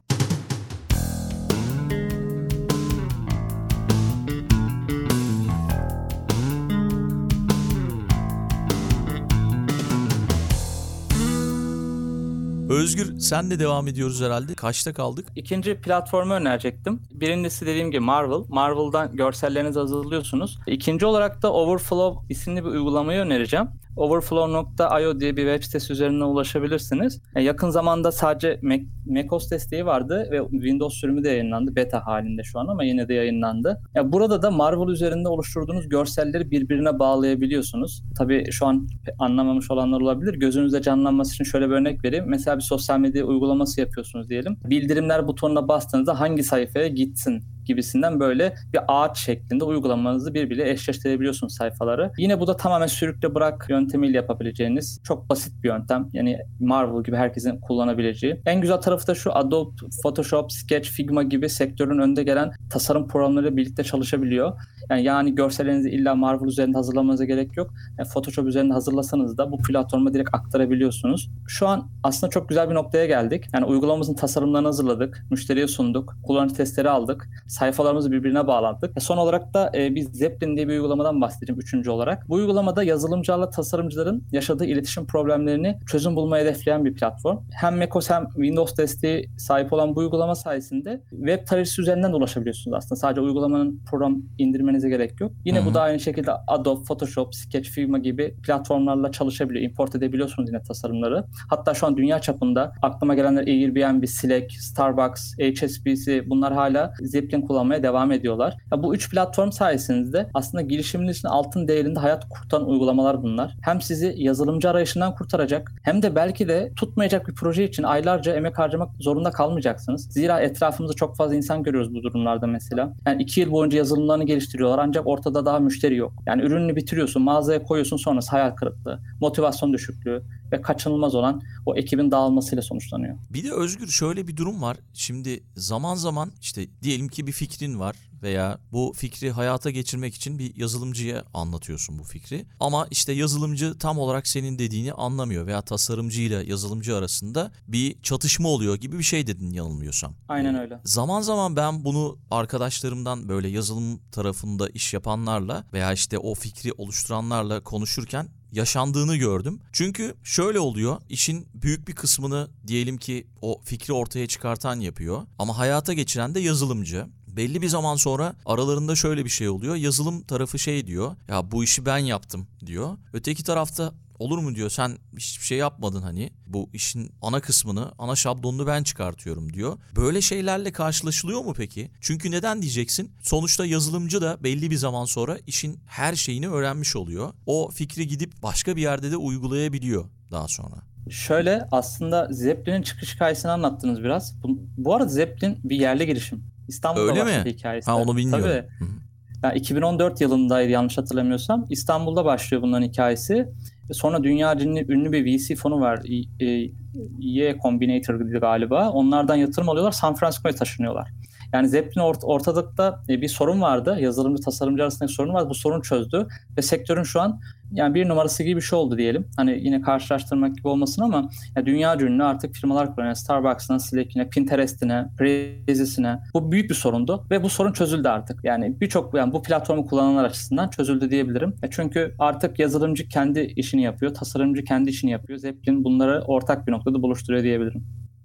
Özgür senle devam ediyoruz herhalde. Kaçta kaldık? İkinci platformu önerecektim. Birincisi dediğim gibi Marvel. Marvel'dan görsellerinizi hazırlıyorsunuz. İkinci olarak da Overflow isimli bir uygulamayı önereceğim. Overflow.io diye bir web sitesi üzerinden ulaşabilirsiniz. E, yakın zamanda sadece Mac, macOS desteği vardı ve Windows sürümü de yayınlandı. Beta halinde şu an ama yine de yayınlandı. Ya burada da Marvel üzerinde oluşturduğunuz görselleri birbirine bağlayabiliyorsunuz. Tabii şu an anlamamış olanlar olabilir. Gözünüzde canlanması için şöyle bir örnek vereyim. Mesela bir sosyal medya uygulaması yapıyorsunuz diyelim. Bildirimler butonuna bastığınızda hangi sayfaya gitsin gibisinden böyle bir ağaç şeklinde uygulamanızı birbiriyle eşleştirebiliyorsunuz sayfaları. Yine bu da tamamen sürükle bırak yöntemiyle yapabileceğiniz çok basit bir yöntem. Yani Marvel gibi herkesin kullanabileceği. En güzel tarafı da şu Adobe Photoshop, Sketch, Figma gibi sektörün önde gelen tasarım programlarıyla birlikte çalışabiliyor. Yani, yani görsellerinizi illa Marvel üzerinde hazırlamanıza gerek yok. Yani Photoshop üzerinde hazırlasanız da bu platforma direkt aktarabiliyorsunuz. Şu an aslında çok güzel bir noktaya geldik. Yani uygulamamızın tasarımlarını hazırladık, müşteriye sunduk, kullanıcı testleri aldık, sayfalarımızı birbirine bağlattık. E son olarak da e, biz Zeppelin diye bir uygulamadan bahsedeceğim üçüncü olarak. Bu uygulamada yazılımcılarla tasarımcıların yaşadığı iletişim problemlerini çözüm bulmayı hedefleyen bir platform. Hem macOS hem Windows desteği sahip olan bu uygulama sayesinde web tarayıcısı üzerinden de ulaşabiliyorsunuz aslında. Sadece uygulamanın program indirmenize gerek yok. Yine Hı hı. bu da aynı şekilde Adobe, Photoshop, Sketch, Figma gibi platformlarla çalışabiliyor. Import edebiliyorsunuz yine tasarımları. Hatta şu an dünya çapında aklıma gelenler Airbnb, Slack, Starbucks, HSBC bunlar hala Zeppelin kullanmaya devam ediyorlar. Ya bu üç platform sayesinde aslında girişimin için altın değerinde hayat kurtaran uygulamalar bunlar. Hem sizi yazılımcı arayışından kurtaracak hem de belki de tutmayacak bir proje için aylarca emek harcamak zorunda kalmayacaksınız. Zira etrafımızda çok fazla insan görüyoruz bu durumlarda mesela. Yani iki yıl boyunca yazılımlarını geliştiriyorlar ancak ortada daha müşteri yok. Yani ürününü bitiriyorsun, mağazaya koyuyorsun sonrası hayal kırıklığı, motivasyon düşüklüğü ve kaçınılmaz olan o ekibin dağılmasıyla sonuçlanıyor. Bir de Özgür şöyle bir durum var. Şimdi zaman zaman işte diyelim ki bir fikrin var veya bu fikri hayata geçirmek için bir yazılımcıya anlatıyorsun bu fikri. Ama işte yazılımcı tam olarak senin dediğini anlamıyor veya tasarımcı ile yazılımcı arasında bir çatışma oluyor gibi bir şey dedin yanılmıyorsam. Aynen öyle. Zaman zaman ben bunu arkadaşlarımdan böyle yazılım tarafında iş yapanlarla veya işte o fikri oluşturanlarla konuşurken yaşandığını gördüm. Çünkü şöyle oluyor. işin büyük bir kısmını diyelim ki o fikri ortaya çıkartan yapıyor ama hayata geçiren de yazılımcı. Belli bir zaman sonra aralarında şöyle bir şey oluyor. Yazılım tarafı şey diyor. Ya bu işi ben yaptım diyor. Öteki tarafta olur mu diyor sen hiçbir şey yapmadın hani bu işin ana kısmını ana şablonunu ben çıkartıyorum diyor. Böyle şeylerle karşılaşılıyor mu peki? Çünkü neden diyeceksin? Sonuçta yazılımcı da belli bir zaman sonra işin her şeyini öğrenmiş oluyor. O fikri gidip başka bir yerde de uygulayabiliyor daha sonra. Şöyle aslında Zeppelin'in çıkış hikayesini anlattınız biraz. Bu, bu arada Zeppelin bir yerli girişim. İstanbul'da Öyle mi? başladı hikayesi. Ha onu bilmiyorum. Tabii. Yani 2014 yılındaydı yanlış hatırlamıyorsam. İstanbul'da başlıyor bunların hikayesi. Sonra dünya ünlü, ünlü bir VC fonu var. E, Y Combinator galiba. Onlardan yatırım alıyorlar. San Francisco'ya taşınıyorlar. Yani Zeppelin ort ortalıkta e, bir sorun vardı. Yazılımcı tasarımcı arasındaki sorun var. Bu sorun çözdü ve sektörün şu an yani bir numarası gibi bir şey oldu diyelim. Hani yine karşılaştırmak gibi olmasın ama ya dünya ünlü artık firmalar kuruyor. Yani Starbucks'ına, Slack'ine, Pinterest'ine, Braze'ine. Bu büyük bir sorundu ve bu sorun çözüldü artık. Yani birçok yani bu platformu kullananlar açısından çözüldü diyebilirim. E çünkü artık yazılımcı kendi işini yapıyor, tasarımcı kendi işini yapıyor. Zeppelin bunları ortak bir noktada buluşturuyor diyebilirim.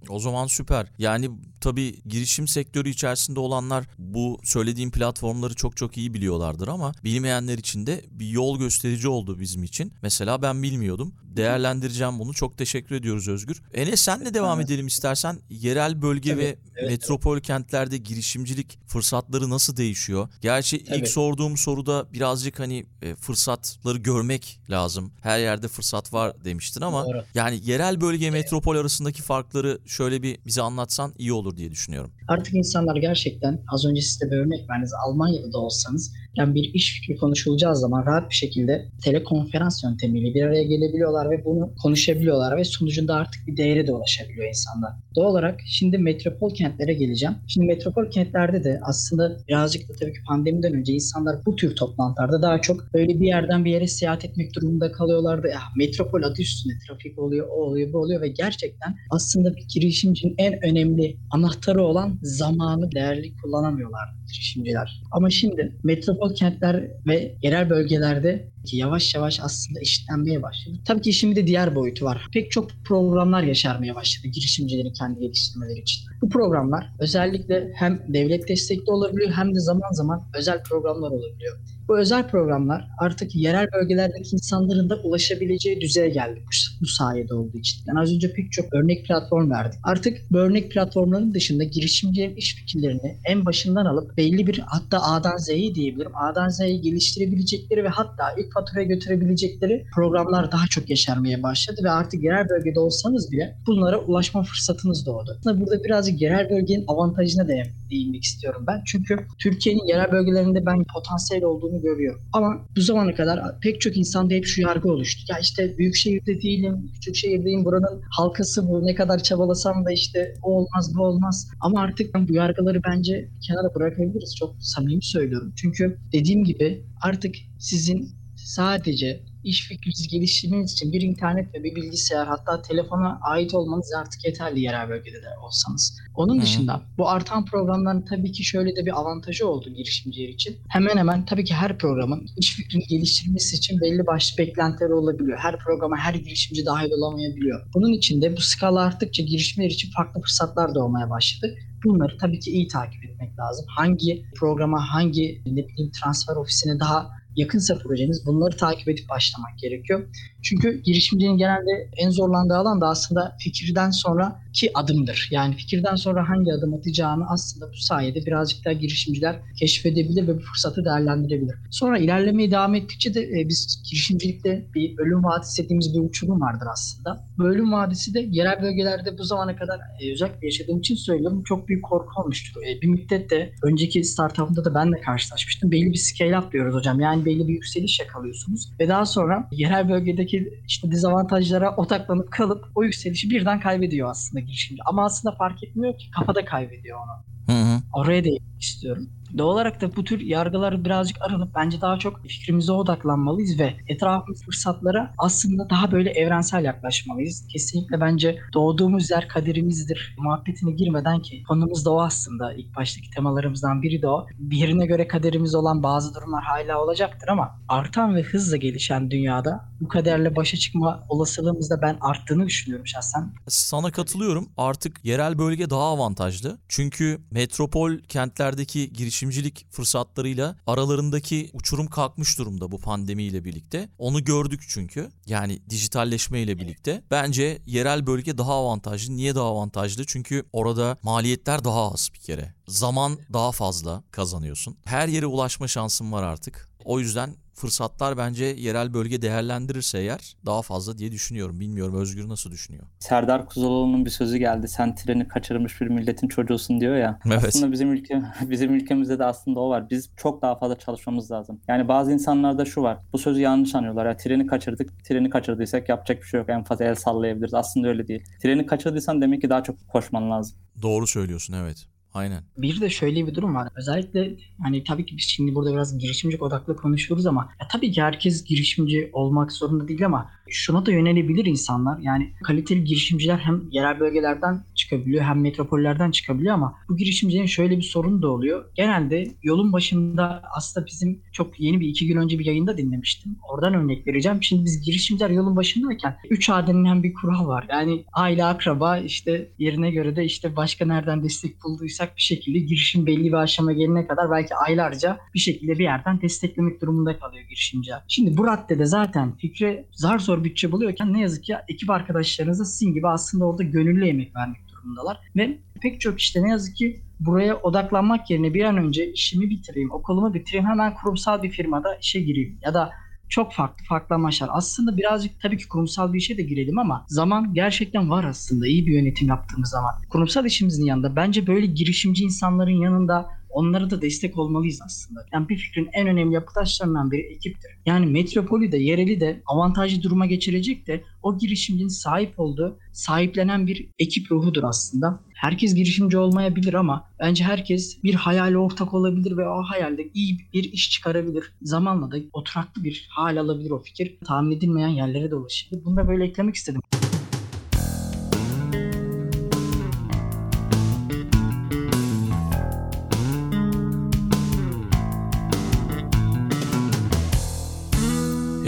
O zaman süper. Yani tabii girişim sektörü içerisinde olanlar bu söylediğim platformları çok çok iyi biliyorlardır ama bilmeyenler için de bir yol gösterici oldu bizim için. Mesela ben bilmiyordum. Değerlendireceğim bunu. Çok teşekkür ediyoruz Özgür. Enes senle devam Evet. edelim istersen. Yerel bölge Tabii, ve evet, metropol kentlerde girişimcilik fırsatları nasıl değişiyor? Gerçi Tabii. ilk sorduğum soruda birazcık hani e, fırsatları görmek lazım. Her yerde fırsat var demiştin ama Doğru. yani yerel bölge metropol arasındaki farkları şöyle bir bize anlatsan iyi olur diye düşünüyorum. Artık insanlar gerçekten az önce size bir örnek verdiniz. Almanya'da da olsanız yani bir iş fikri konuşulacağı zaman rahat bir şekilde telekonferans yöntemiyle bir araya gelebiliyorlar ve bunu konuşabiliyorlar ve sonucunda artık bir değere de ulaşabiliyor insanlar. Doğal olarak şimdi metropol kentlere geleceğim. Şimdi metropol kentlerde de aslında birazcık da tabii ki pandemiden önce insanlar bu tür toplantılarda daha çok böyle bir yerden bir yere seyahat etmek durumunda kalıyorlardı. Ya metropol adı üstünde trafik oluyor, o oluyor, bu oluyor ve gerçekten aslında bir girişimcinin en önemli anahtarı olan zamanı değerli kullanamıyorlar girişimciler. Ama şimdi metropol kentler ve yerel bölgelerde yavaş yavaş aslında eşitlenmeye başladı. Tabii ki işin bir de diğer boyutu var. Pek çok programlar yaşarmaya başladı girişimcilerin kendi geliştirmeleri için. Bu programlar özellikle hem devlet destekli olabiliyor hem de zaman zaman özel programlar olabiliyor. Bu özel programlar artık yerel bölgelerdeki insanların da ulaşabileceği düzeye geldi bu, bu sayede olduğu için. Yani az önce pek çok örnek platform verdik. Artık bu örnek platformların dışında girişimcilerin iş fikirlerini en başından alıp belli bir hatta A'dan Z'yi diyebilirim. A'dan Z'ye geliştirebilecekleri ve hatta ilk faturaya götürebilecekleri programlar daha çok yeşermeye başladı ve artık yerel bölgede olsanız bile bunlara ulaşma fırsatınız doğdu. Aslında burada birazcık yerel bölgenin avantajına da değinmek istiyorum ben. Çünkü Türkiye'nin yerel bölgelerinde ben potansiyel olduğunu görüyorum. Ama bu zamana kadar pek çok insanda hep şu yargı oluştu. Ya işte büyük şehirde değilim, küçük şehirdeyim, buranın halkası bu. Ne kadar çabalasam da işte o olmaz, bu olmaz. Ama artık bu yargıları bence kenara bırakabiliriz. Çok samimi söylüyorum. Çünkü dediğim gibi artık sizin sadece iş fikrinizi geliştirmeniz için bir internet ve bir bilgisayar hatta telefona ait olmanız artık yeterli yerel bölgede de olsanız. Onun Hı. dışında bu artan programların tabii ki şöyle de bir avantajı oldu girişimciler için. Hemen hemen tabii ki her programın iş fikrini geliştirmesi için belli başlı beklentileri olabiliyor. Her programa her girişimci dahil olamayabiliyor. Bunun için de bu skala arttıkça girişimler için farklı fırsatlar doğmaya başladı. Bunları tabii ki iyi takip etmek lazım. Hangi programa, hangi ne bileyim transfer ofisine daha yakınsa projeniz bunları takip edip başlamak gerekiyor. Çünkü girişimcinin genelde en zorlandığı alan da aslında fikirden sonraki adımdır. Yani fikirden sonra hangi adım atacağını aslında bu sayede birazcık daha girişimciler keşfedebilir ve bu fırsatı değerlendirebilir. Sonra ilerlemeye devam ettikçe de e, biz girişimcilikte bir ölüm vadisi dediğimiz bir uçurum vardır aslında. Bu ölüm vadisi de yerel bölgelerde bu zamana kadar e, özellikle yaşadığım için söylüyorum çok büyük korku olmuştur. E, bir müddet de önceki startup'ımda da ben de karşılaşmıştım. Belli bir scale up diyoruz hocam. Yani belli bir yükseliş yakalıyorsunuz ve daha sonra yerel bölgedeki işte dezavantajlara odaklanıp kalıp o yükselişi birden kaybediyor aslında girişimci. Ama aslında fark etmiyor ki kafada kaybediyor onu. Hı hı. oraya değinmek istiyorum. Doğal olarak da bu tür yargılar birazcık aranıp bence daha çok fikrimize odaklanmalıyız ve etrafımız fırsatlara aslında daha böyle evrensel yaklaşmalıyız. Kesinlikle bence doğduğumuz yer kaderimizdir muhabbetine girmeden ki konumuz da o aslında. ilk baştaki temalarımızdan biri de o. Birine göre kaderimiz olan bazı durumlar hala olacaktır ama artan ve hızla gelişen dünyada bu kaderle başa çıkma olasılığımız da ben arttığını düşünüyorum şahsen. Sana katılıyorum. Artık yerel bölge daha avantajlı. Çünkü metropol kentlerdeki girişimcilik fırsatlarıyla aralarındaki uçurum kalkmış durumda bu pandemiyle birlikte. Onu gördük çünkü. Yani dijitalleşme ile birlikte. Bence yerel bölge daha avantajlı. Niye daha avantajlı? Çünkü orada maliyetler daha az bir kere. Zaman daha fazla kazanıyorsun. Her yere ulaşma şansın var artık. O yüzden fırsatlar bence yerel bölge değerlendirirse eğer daha fazla diye düşünüyorum. Bilmiyorum Özgür nasıl düşünüyor? Serdar Kuzuloğlu'nun bir sözü geldi. Sen treni kaçırmış bir milletin çocuğusun diyor ya. Evet. Aslında bizim ülke bizim ülkemizde de aslında o var. Biz çok daha fazla çalışmamız lazım. Yani bazı insanlarda şu var. Bu sözü yanlış anlıyorlar. Ya treni kaçırdık. Treni kaçırdıysak yapacak bir şey yok. En fazla el sallayabiliriz. Aslında öyle değil. Treni kaçırdıysan demek ki daha çok koşman lazım. Doğru söylüyorsun evet. Aynen. Bir de şöyle bir durum var. Özellikle hani tabii ki biz şimdi burada biraz girişimcilik odaklı konuşuyoruz ama ya tabii ki herkes girişimci olmak zorunda değil ama şuna da yönelebilir insanlar. Yani kaliteli girişimciler hem yerel bölgelerden çıkabiliyor hem metropollerden çıkabiliyor ama bu girişimcinin şöyle bir sorunu da oluyor. Genelde yolun başında aslında bizim çok yeni bir iki gün önce bir yayında dinlemiştim. Oradan örnek vereceğim. Şimdi biz girişimciler yolun başındayken 3 A denilen bir kural var. Yani aile, akraba işte yerine göre de işte başka nereden destek bulduysak bir şekilde girişim belli bir aşama gelene kadar belki aylarca bir şekilde bir yerden desteklemek durumunda kalıyor girişimciler. Şimdi bu raddede zaten fikre zar zor bütçe buluyorken ne yazık ki ekip arkadaşlarınız da sizin gibi aslında orada gönüllü emek vermek durumundalar. Ve pek çok işte ne yazık ki buraya odaklanmak yerine bir an önce işimi bitireyim, okulumu bitireyim, hemen kurumsal bir firmada işe gireyim ya da çok farklı farklı amaçlar. Aslında birazcık tabii ki kurumsal bir işe de girelim ama zaman gerçekten var aslında iyi bir yönetim yaptığımız zaman. Kurumsal işimizin yanında bence böyle girişimci insanların yanında onlara da destek olmalıyız aslında. Yani bir fikrin en önemli yapı taşlarından biri ekiptir. Yani metropolü de yereli de avantajlı duruma geçirecek de o girişimcinin sahip olduğu, sahiplenen bir ekip ruhudur aslında. Herkes girişimci olmayabilir ama bence herkes bir hayale ortak olabilir ve o hayalde iyi bir iş çıkarabilir. Zamanla da oturaklı bir hal alabilir o fikir. Tahmin edilmeyen yerlere de ulaşabilir. Bunu da böyle eklemek istedim.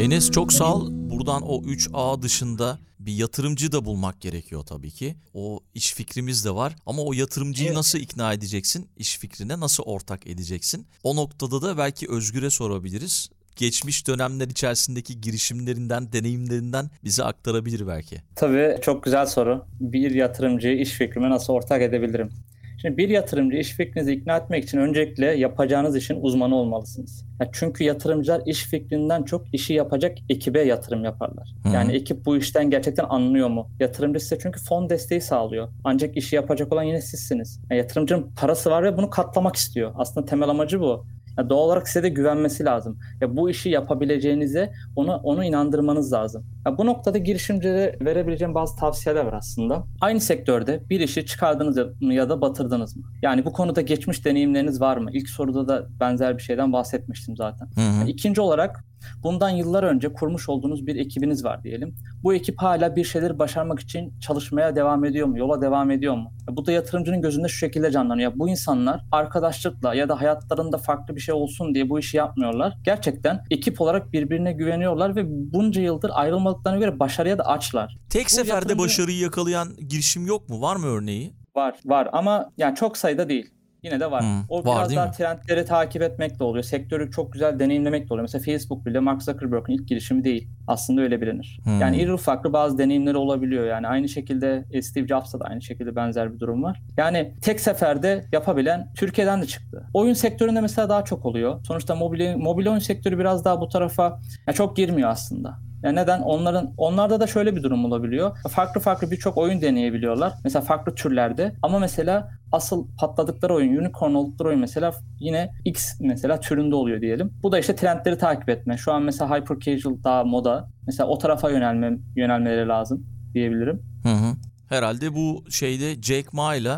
Enes çok sağ ol. Buradan o 3A dışında bir yatırımcı da bulmak gerekiyor tabii ki. O iş fikrimiz de var ama o yatırımcıyı Evet. nasıl ikna edeceksin? İş fikrine nasıl ortak edeceksin? O noktada da belki Özgür'e sorabiliriz. Geçmiş dönemler içerisindeki girişimlerinden, deneyimlerinden bize aktarabilir belki. Tabii çok güzel soru. Bir yatırımcıyı iş fikrime nasıl ortak edebilirim? Şimdi bir yatırımcı iş fikrinizi ikna etmek için öncelikle yapacağınız işin uzmanı olmalısınız. Ya çünkü yatırımcılar iş fikrinden çok işi yapacak ekibe yatırım yaparlar. Hı. Yani ekip bu işten gerçekten anlıyor mu? Yatırımcı size çünkü fon desteği sağlıyor. Ancak işi yapacak olan yine sizsiniz. Ya yatırımcının parası var ve bunu katlamak istiyor. Aslında temel amacı bu. Ya doğal olarak size de güvenmesi lazım. Ya bu işi yapabileceğinize onu onu inandırmanız lazım. Ya bu noktada girişimcilere verebileceğim bazı tavsiyeler var aslında. Aynı sektörde bir işi çıkardınız mı ya da batırdınız mı? Yani bu konuda geçmiş deneyimleriniz var mı? İlk soruda da benzer bir şeyden bahsetmiştim zaten. Hı hı. İkinci olarak bundan yıllar önce kurmuş olduğunuz bir ekibiniz var diyelim. Bu ekip hala bir şeyleri başarmak için çalışmaya devam ediyor mu? Yola devam ediyor mu? Bu da yatırımcının gözünde şu şekilde canlanıyor. Bu insanlar arkadaşlıkla ya da hayatlarında farklı bir şey olsun diye bu işi yapmıyorlar. Gerçekten ekip olarak birbirine güveniyorlar ve bunca yıldır ayrılmadıklarına göre başarıya da açlar. Tek Bu seferde yatırımcı- başarıyı yakalayan girişim yok mu? Var mı örneği? Var, var ama yani çok sayıda değil. Yine de var. Hmm, o var biraz daha mi? trendleri takip etmekle oluyor. Sektörü çok güzel deneyimlemekle oluyor. Mesela Facebook bile Mark Zuckerberg'in ilk girişimi değil. Aslında öyle bilinir. Hmm. Yani iri ufaklı bazı deneyimleri olabiliyor. Yani aynı şekilde e, Steve Jobs'ta da aynı şekilde benzer bir durum var. Yani tek seferde yapabilen Türkiye'den de çıktı. Oyun sektöründe mesela daha çok oluyor. Sonuçta mobil, mobil oyun sektörü biraz daha bu tarafa ya çok girmiyor aslında. Ya neden? Onların onlarda da şöyle bir durum olabiliyor. Farklı farklı birçok oyun deneyebiliyorlar. Mesela farklı türlerde. Ama mesela asıl patladıkları oyun, unicorn oldukları oyun mesela yine X mesela türünde oluyor diyelim. Bu da işte trendleri takip etme. Şu an mesela hyper casual daha moda. Mesela o tarafa yönelme yönelmeleri lazım diyebilirim. Hı hı. Herhalde bu şeyde Jack Ma ile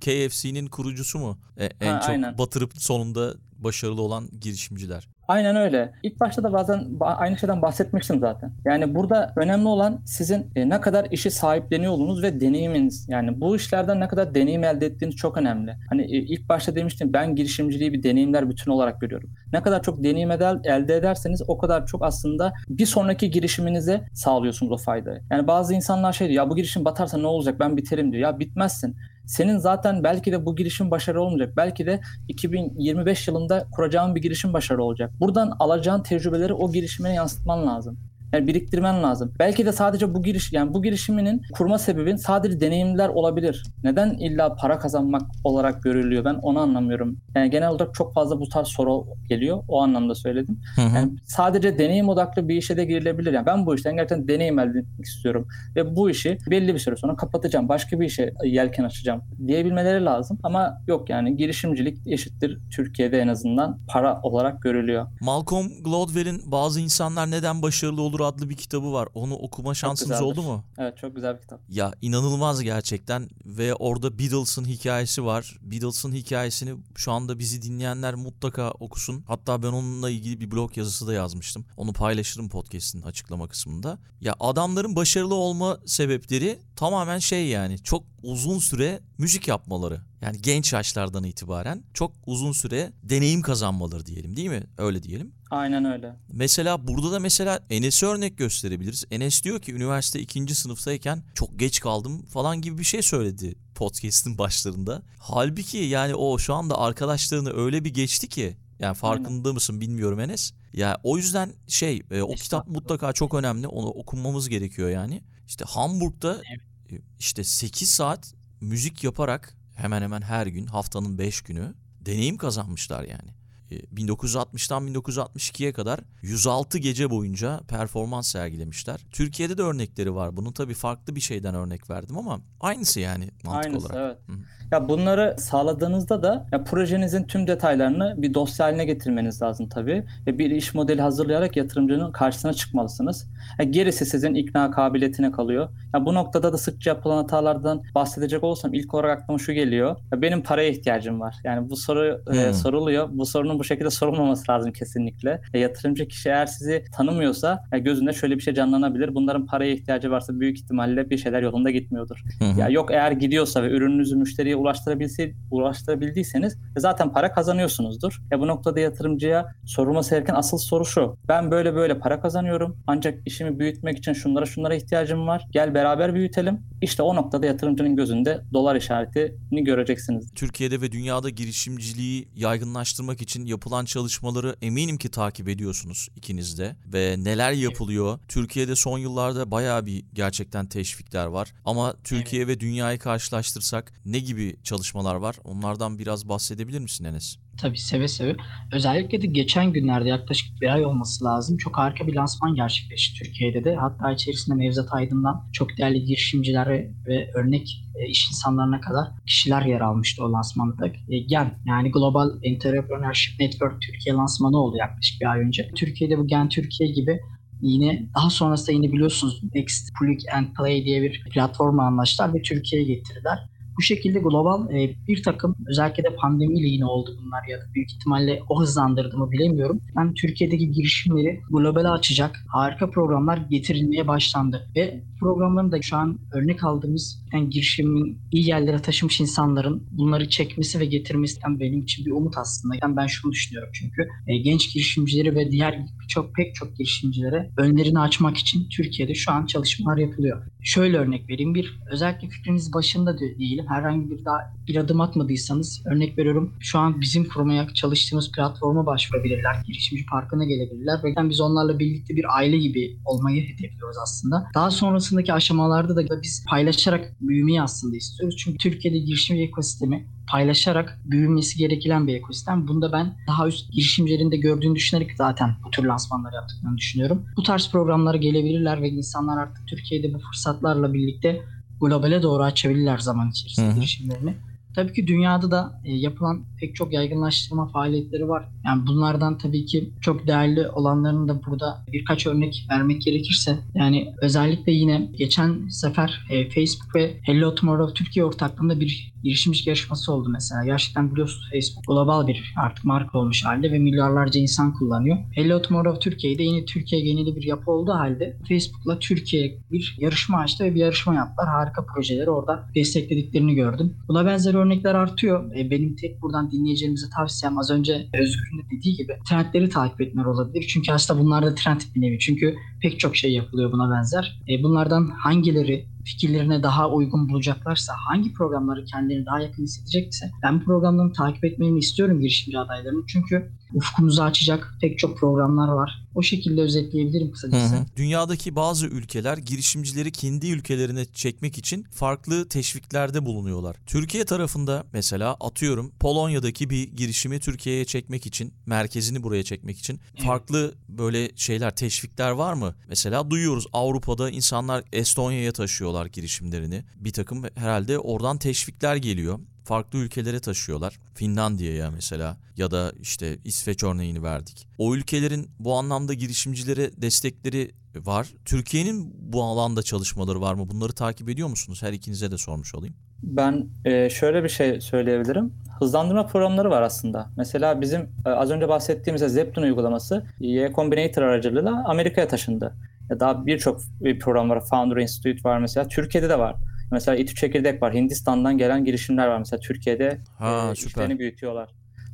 KFC'nin kurucusu mu? E, en Ha, çok aynen. batırıp sonunda başarılı olan girişimciler. Aynen öyle. İlk başta da bazen ba- aynı şeyden bahsetmiştim zaten. Yani burada önemli olan sizin e, ne kadar işi sahipleniyor olduğunuz ve deneyiminiz. Yani bu işlerden ne kadar deneyim elde ettiğiniz çok önemli. Hani e, ilk başta demiştim ben girişimciliği bir deneyimler bütünü olarak görüyorum. Ne kadar çok deneyim elde ederseniz o kadar çok aslında bir sonraki girişiminize sağlıyorsunuz o faydayı. Yani bazı insanlar şey diyor ya bu girişim batarsa ne olacak ben biterim diyor. Ya bitmezsin. Senin zaten belki de bu girişim başarılı olmayacak. Belki de 2025 yılında kuracağın bir girişim başarılı olacak. Buradan alacağın tecrübeleri o girişimine yansıtman lazım. Yani biriktirmen lazım. Belki de sadece bu giriş yani bu girişiminin kurma sebebin sadece deneyimler olabilir. Neden illa para kazanmak olarak görülüyor? Ben onu anlamıyorum. Yani genel olarak çok fazla bu tarz soru geliyor. O anlamda söyledim. Hı hı. Yani sadece deneyim odaklı bir işe de girilebilir. Yani ben bu işten gerçekten deneyim elde etmek istiyorum ve bu işi belli bir süre sonra kapatacağım. Başka bir işe yelken açacağım diyebilmeleri lazım. Ama yok yani girişimcilik eşittir Türkiye'de en azından para olarak görülüyor. Malcolm Gladwell'in Bazı İnsanlar Neden Başarılı Olur adlı bir kitabı var. Onu okuma şansınız oldu mu? Evet çok güzel bir kitap. Ya inanılmaz gerçekten ve orada Beatles'ın hikayesi var. Beatles'ın hikayesini şu anda bizi dinleyenler mutlaka okusun. Hatta ben onunla ilgili bir blog yazısı da yazmıştım. Onu paylaşırım podcast'in açıklama kısmında. Ya adamların başarılı olma sebepleri tamamen şey yani çok uzun süre müzik yapmaları. Yani genç yaşlardan itibaren çok uzun süre deneyim kazanmaları diyelim değil mi? Öyle diyelim. Aynen öyle. Mesela burada da mesela Enes'e örnek gösterebiliriz. Enes diyor ki üniversite ikinci sınıftayken çok geç kaldım falan gibi bir şey söyledi podcast'in başlarında. Halbuki yani o şu anda arkadaşlarını öyle bir geçti ki yani farkında mısın bilmiyorum Enes. Ya o yüzden şey e, o kitap Estağfurullah. mutlaka çok önemli. Onu okumamız gerekiyor yani. İşte Hamburg'da e, işte 8 saat müzik yaparak hemen hemen her gün haftanın 5 günü deneyim kazanmışlar yani. E, 1960'tan 1962'ye kadar 106 gece boyunca performans sergilemişler. Türkiye'de de örnekleri var. Bunun tabii farklı bir şeyden örnek verdim ama aynısı yani mantık Aynısı olarak. evet. Hı. Ya bunları sağladığınızda da ya projenizin tüm detaylarını bir dosya haline getirmeniz lazım tabii. Ve bir iş modeli hazırlayarak yatırımcının karşısına çıkmalısınız. Ya gerisi sizin ikna kabiliyetine kalıyor. Ya bu noktada da sıkça yapılan hatalardan bahsedecek olursam ilk olarak aklıma şu geliyor. Ya benim paraya ihtiyacım var. Yani bu soru e, Hmm. soruluyor. Bu sorunun bu şekilde sorulmaması lazım kesinlikle. E, yatırımcı kişi eğer sizi tanımıyorsa ya gözünde şöyle bir şey canlanabilir. Bunların paraya ihtiyacı varsa büyük ihtimalle bir şeyler yolunda gitmiyordur. Hı. Ya yok eğer gidiyorsa ve ürününüzü müşteriye ulaştırabilse, ulaştırabildiyseniz e, zaten para kazanıyorsunuzdur. Ya bu noktada yatırımcıya sorulması gereken asıl soru şu. Ben böyle böyle para kazanıyorum ancak işimi büyütmek için şunlara şunlara ihtiyacım var. Gel beraber büyütelim. İşte o noktada yatırımcının gözünde dolar işaretini göreceksiniz. Türkiye'de ve dünyada girişimciliği yaygınlaştırmak için yapılan çalışmaları eminim ki takip ediyorsunuz ikiniz de ve neler yapılıyor. Türkiye'de son yıllarda bayağı bir gerçekten teşvikler var ama Türkiye ve dünyayı karşılaştırsak ne gibi çalışmalar var? Onlardan biraz bahsedebilir misin Enes? Tabii seve seve. Özellikle de geçen günlerde yaklaşık bir ay olması lazım. Çok harika bir lansman gerçekleşti Türkiye'de de. Hatta içerisinde Nevzat Aydın'dan çok değerli girişimciler ve, örnek e, iş insanlarına kadar kişiler yer almıştı o lansmanda. E, GEN yani Global Entrepreneurship Network Türkiye lansmanı oldu yaklaşık bir ay önce. Türkiye'de bu GEN Türkiye gibi yine daha sonrasında yine biliyorsunuz Next Plug and Play diye bir platformla anlaştılar ve Türkiye'ye getirdiler. Bu şekilde global e, bir takım özellikle de pandemiyle yine oldu bunlar ya da büyük ihtimalle o hızlandırdı mı bilemiyorum. Ben Türkiye'deki girişimleri globale açacak harika programlar getirilmeye başlandı ve programların da şu an örnek aldığımız yani girişimin iyi yerlere taşımış insanların bunları çekmesi ve getirmesinden benim için bir umut aslında. Yani ben şunu düşünüyorum çünkü e, genç girişimcileri ve diğer çok pek çok girişimcilere önlerini açmak için Türkiye'de şu an çalışmalar yapılıyor. Şöyle örnek vereyim. Bir özellikle fikriniz başında diyelim. Herhangi bir daha bir adım atmadıysanız örnek veriyorum. Şu an bizim kurmaya çalıştığımız platforma başvurabilirler. Girişimci parkına gelebilirler. Ve biz onlarla birlikte bir aile gibi olmayı hedefliyoruz aslında. Daha sonrasındaki aşamalarda da biz paylaşarak büyümeyi aslında istiyoruz. Çünkü Türkiye'de girişimci ekosistemi paylaşarak büyümesi gereken bir ekosistem. Bunda ben daha üst girişimcilerin de gördüğünü düşünerek zaten bu tür lansmanlar yaptıklarını düşünüyorum. Bu tarz programlara gelebilirler ve insanlar artık Türkiye'de bu fırsatlarla birlikte globale doğru açabilirler zaman içerisinde Hı hı. girişimlerini. Tabii ki dünyada da e, yapılan pek çok yaygınlaştırma faaliyetleri var. Yani bunlardan tabii ki çok değerli olanlarını da burada birkaç örnek vermek gerekirse yani özellikle yine geçen sefer e, Facebook ve Hello Tomorrow Türkiye ortaklığında bir girişimcilik yarışması oldu mesela. Gerçekten biliyorsunuz Facebook global bir artık marka olmuş halde ve milyarlarca insan kullanıyor. Hello Tomorrow Türkiye'de yine Türkiye geneli bir yapı olduğu halde Facebook'la Türkiye bir yarışma açtı ve bir yarışma yaptılar. Harika projeleri orada desteklediklerini gördüm. Buna benzer örnekler artıyor. E, benim tek buradan dinleyicilerimize tavsiyem az önce Özgür'ün de dediği gibi trendleri takip etmeler olabilir. Çünkü aslında bunlar da trend bir nevi. Çünkü pek çok şey yapılıyor buna benzer. E, bunlardan hangileri fikirlerine daha uygun bulacaklarsa, hangi programları kendilerine daha yakın hissedecekse ben bu programları takip etmeni istiyorum girişimci adaylarının. Çünkü ufkumuzu açacak pek çok programlar var. O şekilde özetleyebilirim kısacası. Hı hı. Dünyadaki bazı ülkeler girişimcileri kendi ülkelerine çekmek için farklı teşviklerde bulunuyorlar. Türkiye tarafında mesela atıyorum Polonya'daki bir girişimi Türkiye'ye çekmek için, merkezini buraya çekmek için farklı böyle şeyler, teşvikler var mı? Mesela duyuyoruz Avrupa'da insanlar Estonya'ya taşıyorlar girişimlerini. Bir takım herhalde oradan teşvikler geliyor farklı ülkelere taşıyorlar. Finlandiya'ya mesela ya da işte İsveç örneğini verdik. O ülkelerin bu anlamda girişimcilere destekleri var. Türkiye'nin bu alanda çalışmaları var mı? Bunları takip ediyor musunuz? Her ikinize de sormuş olayım. Ben e, şöyle bir şey söyleyebilirim. Hızlandırma programları var aslında. Mesela bizim e, az önce bahsettiğimiz Zeptun uygulaması Y Combinator aracılığıyla Amerika'ya taşındı. Daha birçok bir program var. Founder Institute var mesela. Türkiye'de de var. Mesela İTÜ Çekirdek var. Hindistan'dan gelen girişimler var. Mesela Türkiye'de Ha, e, süper. işlerini büyütüyorlar.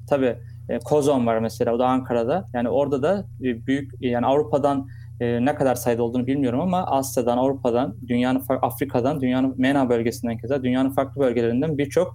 Tabii e, Kozon var mesela. O da Ankara'da. Yani orada da e, büyük yani Avrupa'dan e, ne kadar sayıda olduğunu bilmiyorum ama Asya'dan, Avrupa'dan, dünyanın Afrika'dan, dünyanın MENA bölgesinden keza dünyanın farklı bölgelerinden birçok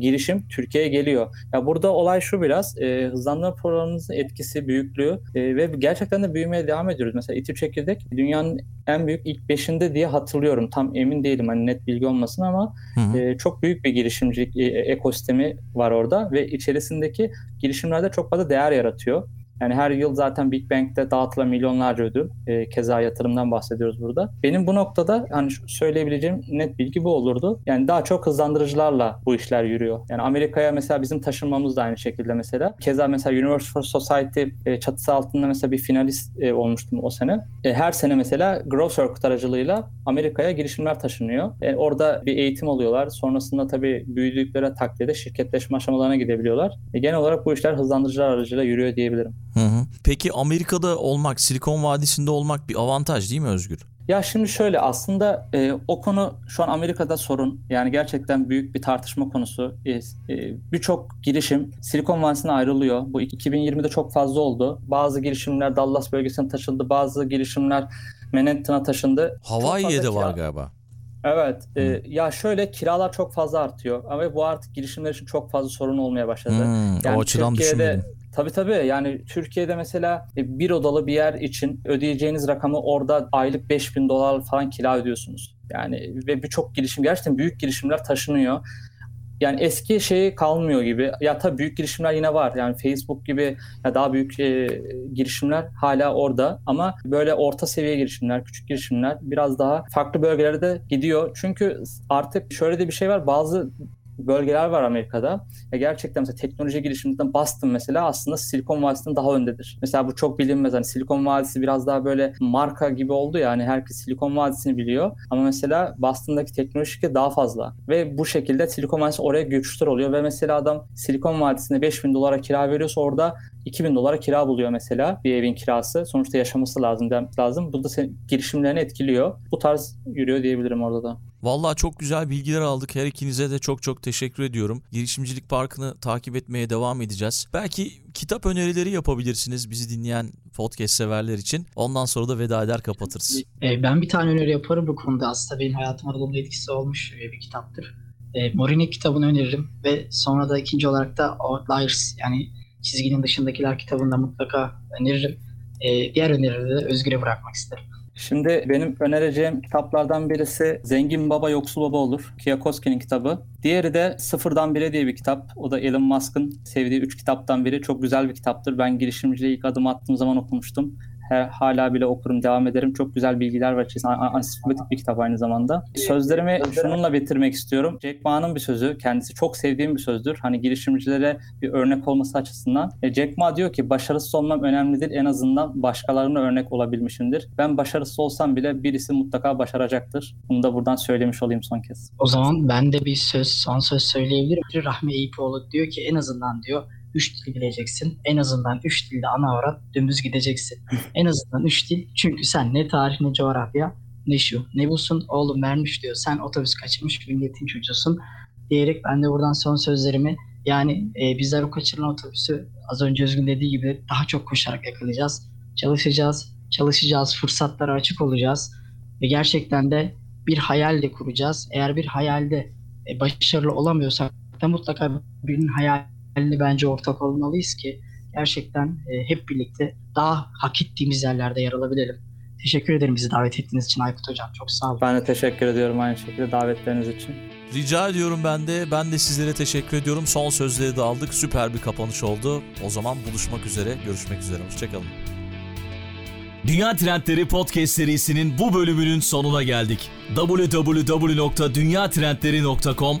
girişim Türkiye'ye geliyor. Ya burada olay şu biraz e, hızlandırma programımızın etkisi, büyüklüğü e, ve gerçekten de büyümeye devam ediyoruz. Mesela İTÜ Çekirdek dünyanın en büyük ilk beşinde diye hatırlıyorum. Tam emin değilim hani net bilgi olmasın ama Hı hı. e, çok büyük bir girişimcilik e, ekosistemi var orada ve içerisindeki girişimlerde çok fazla değer yaratıyor. Yani her yıl zaten Big Bang'de dağıtılan milyonlarca ödül. E, keza yatırımdan bahsediyoruz burada. Benim bu noktada hani söyleyebileceğim net bilgi bu olurdu. Yani daha çok hızlandırıcılarla bu işler yürüyor. Yani Amerika'ya mesela bizim taşınmamız da aynı şekilde mesela. Keza mesela Universal Society e, çatısı altında mesela bir finalist e, olmuştum o sene. E, her sene mesela Growth Circuit aracılığıyla Amerika'ya girişimler taşınıyor. E, orada bir eğitim alıyorlar. Sonrasında tabii büyüdükleri takdirde şirketleşme aşamalarına gidebiliyorlar. E, genel olarak bu işler hızlandırıcılar aracılığıyla yürüyor diyebilirim. Peki Amerika'da olmak, Silikon Vadisi'nde olmak bir avantaj değil mi Özgür? Ya şimdi şöyle aslında e, o konu şu an Amerika'da sorun. Yani gerçekten büyük bir tartışma konusu. E, e, Birçok girişim Silikon Vadisi'ne ayrılıyor. Bu 2020'de çok fazla oldu. Bazı girişimler Dallas bölgesine taşındı. Bazı girişimler Manhattan'a taşındı. Hawaii'ye de var galiba. Evet. e, ya şöyle kiralar çok fazla artıyor. Ama bu artık girişimler için çok fazla sorun olmaya başladı. Hmm, Yani o açıdan Türkiye'de düşünmedim. Tabii tabii yani Türkiye'de mesela e, bir odalı bir yer için ödeyeceğiniz rakamı orada aylık 5000 dolar falan kira ödüyorsunuz. Yani ve birçok girişim gerçekten büyük girişimler taşınıyor. Yani eski şeyi kalmıyor gibi. Ya tabii büyük girişimler yine var. Yani Facebook gibi ya daha büyük e, girişimler hala orada ama böyle orta seviye girişimler, küçük girişimler biraz daha farklı bölgelere de gidiyor. Çünkü artık şöyle de bir şey var. Bazı bölgeler var Amerika'da. Ya gerçekten mesela teknoloji girişiminden Boston mesela aslında Silikon Vadisi'nin daha öndedir. Mesela bu çok bilinmez. Hani Silikon Vadisi biraz daha böyle marka gibi oldu ya. Hani herkes Silikon Vadisi'ni biliyor. Ama mesela Boston'daki teknoloji şirketi daha fazla. Ve bu şekilde Silikon Vadisi oraya göçtür oluyor. Ve mesela adam Silikon Vadisi'ne 5000 dolara kira veriyorsa orada 2000 dolara kira buluyor mesela bir evin kirası. Sonuçta yaşaması lazım, lazım. Bu da girişimlerini etkiliyor. Bu tarz yürüyor diyebilirim orada da. Vallahi çok güzel bilgiler aldık. Her ikinize de çok çok teşekkür ediyorum. Girişimcilik Parkı'nı takip etmeye devam edeceğiz. Belki kitap önerileri yapabilirsiniz bizi dinleyen podcast severler için. Ondan sonra da veda eder kapatırız. E, ben bir tane öneri yaparım bu konuda. Aslında benim hayatıma olumlu etkisi olmuş e, bir kitaptır. E, Morinek kitabını öneririm ve sonra da ikinci olarak da Outliers yani çizginin dışındakiler kitabını da mutlaka öneririm. Diğer önerileri de Özgür'e bırakmak isterim. Şimdi benim önereceğim kitaplardan birisi Zengin Baba Yoksul Baba olur. Kiyoski'nin kitabı. Diğeri de Sıfırdan Bire diye bir kitap. O da Elon Musk'ın sevdiği üç kitaptan biri. Çok güzel bir kitaptır. Ben girişimciliğe ilk adım attığım zaman okumuştum. He, hala bile okurum, devam ederim. Çok güzel bilgiler var içerisinde. A- Ansiklopedik bir kitap aynı zamanda. Sözlerimi şununla bitirmek istiyorum. Jack Ma'nın bir sözü. Kendisi çok sevdiğim bir sözdür. Hani girişimcilere bir örnek olması açısından. E, Jack Ma diyor ki başarısız olmam önemli değil. En azından başkalarına örnek olabilmişimdir. Ben başarısız olsam bile birisi mutlaka başaracaktır. Bunu da buradan söylemiş olayım son kez. O zaman ben de bir söz, son söz söyleyebilirim. Rahmi Eyüpoğlu diyor ki en azından diyor üç dil bileceksin. En azından üç dilde ana avrat dümdüz gideceksin. En azından üç dil. Çünkü sen ne tarih ne coğrafya ne şu ne busun oğlum vermiş diyor. Sen otobüs kaçırmış milletin çocuğusun diyerek ben de buradan son sözlerimi yani e, bizler o kaçırılan otobüsü az önce Özgün dediği gibi daha çok koşarak yakalayacağız. Çalışacağız, çalışacağız, fırsatlara açık olacağız ve gerçekten de bir hayal de kuracağız. Eğer bir hayalde e, başarılı olamıyorsak da mutlaka birinin hayaline bence ortak olmalıyız ki gerçekten e, hep birlikte daha hak ettiğimiz yerlerde yer alabilelim. Teşekkür ederim bizi davet ettiğiniz için Aykut Hocam. Çok sağ olun. Ben de teşekkür ediyorum aynı şekilde davetleriniz için. Rica ediyorum ben de. Ben de sizlere teşekkür ediyorum. Son sözleri de aldık. Süper bir kapanış oldu. O zaman buluşmak üzere, görüşmek üzere. Hoşçakalın. Dünya Trendleri Podcast serisinin bu bölümünün sonuna geldik. www.dünyatrendleri.com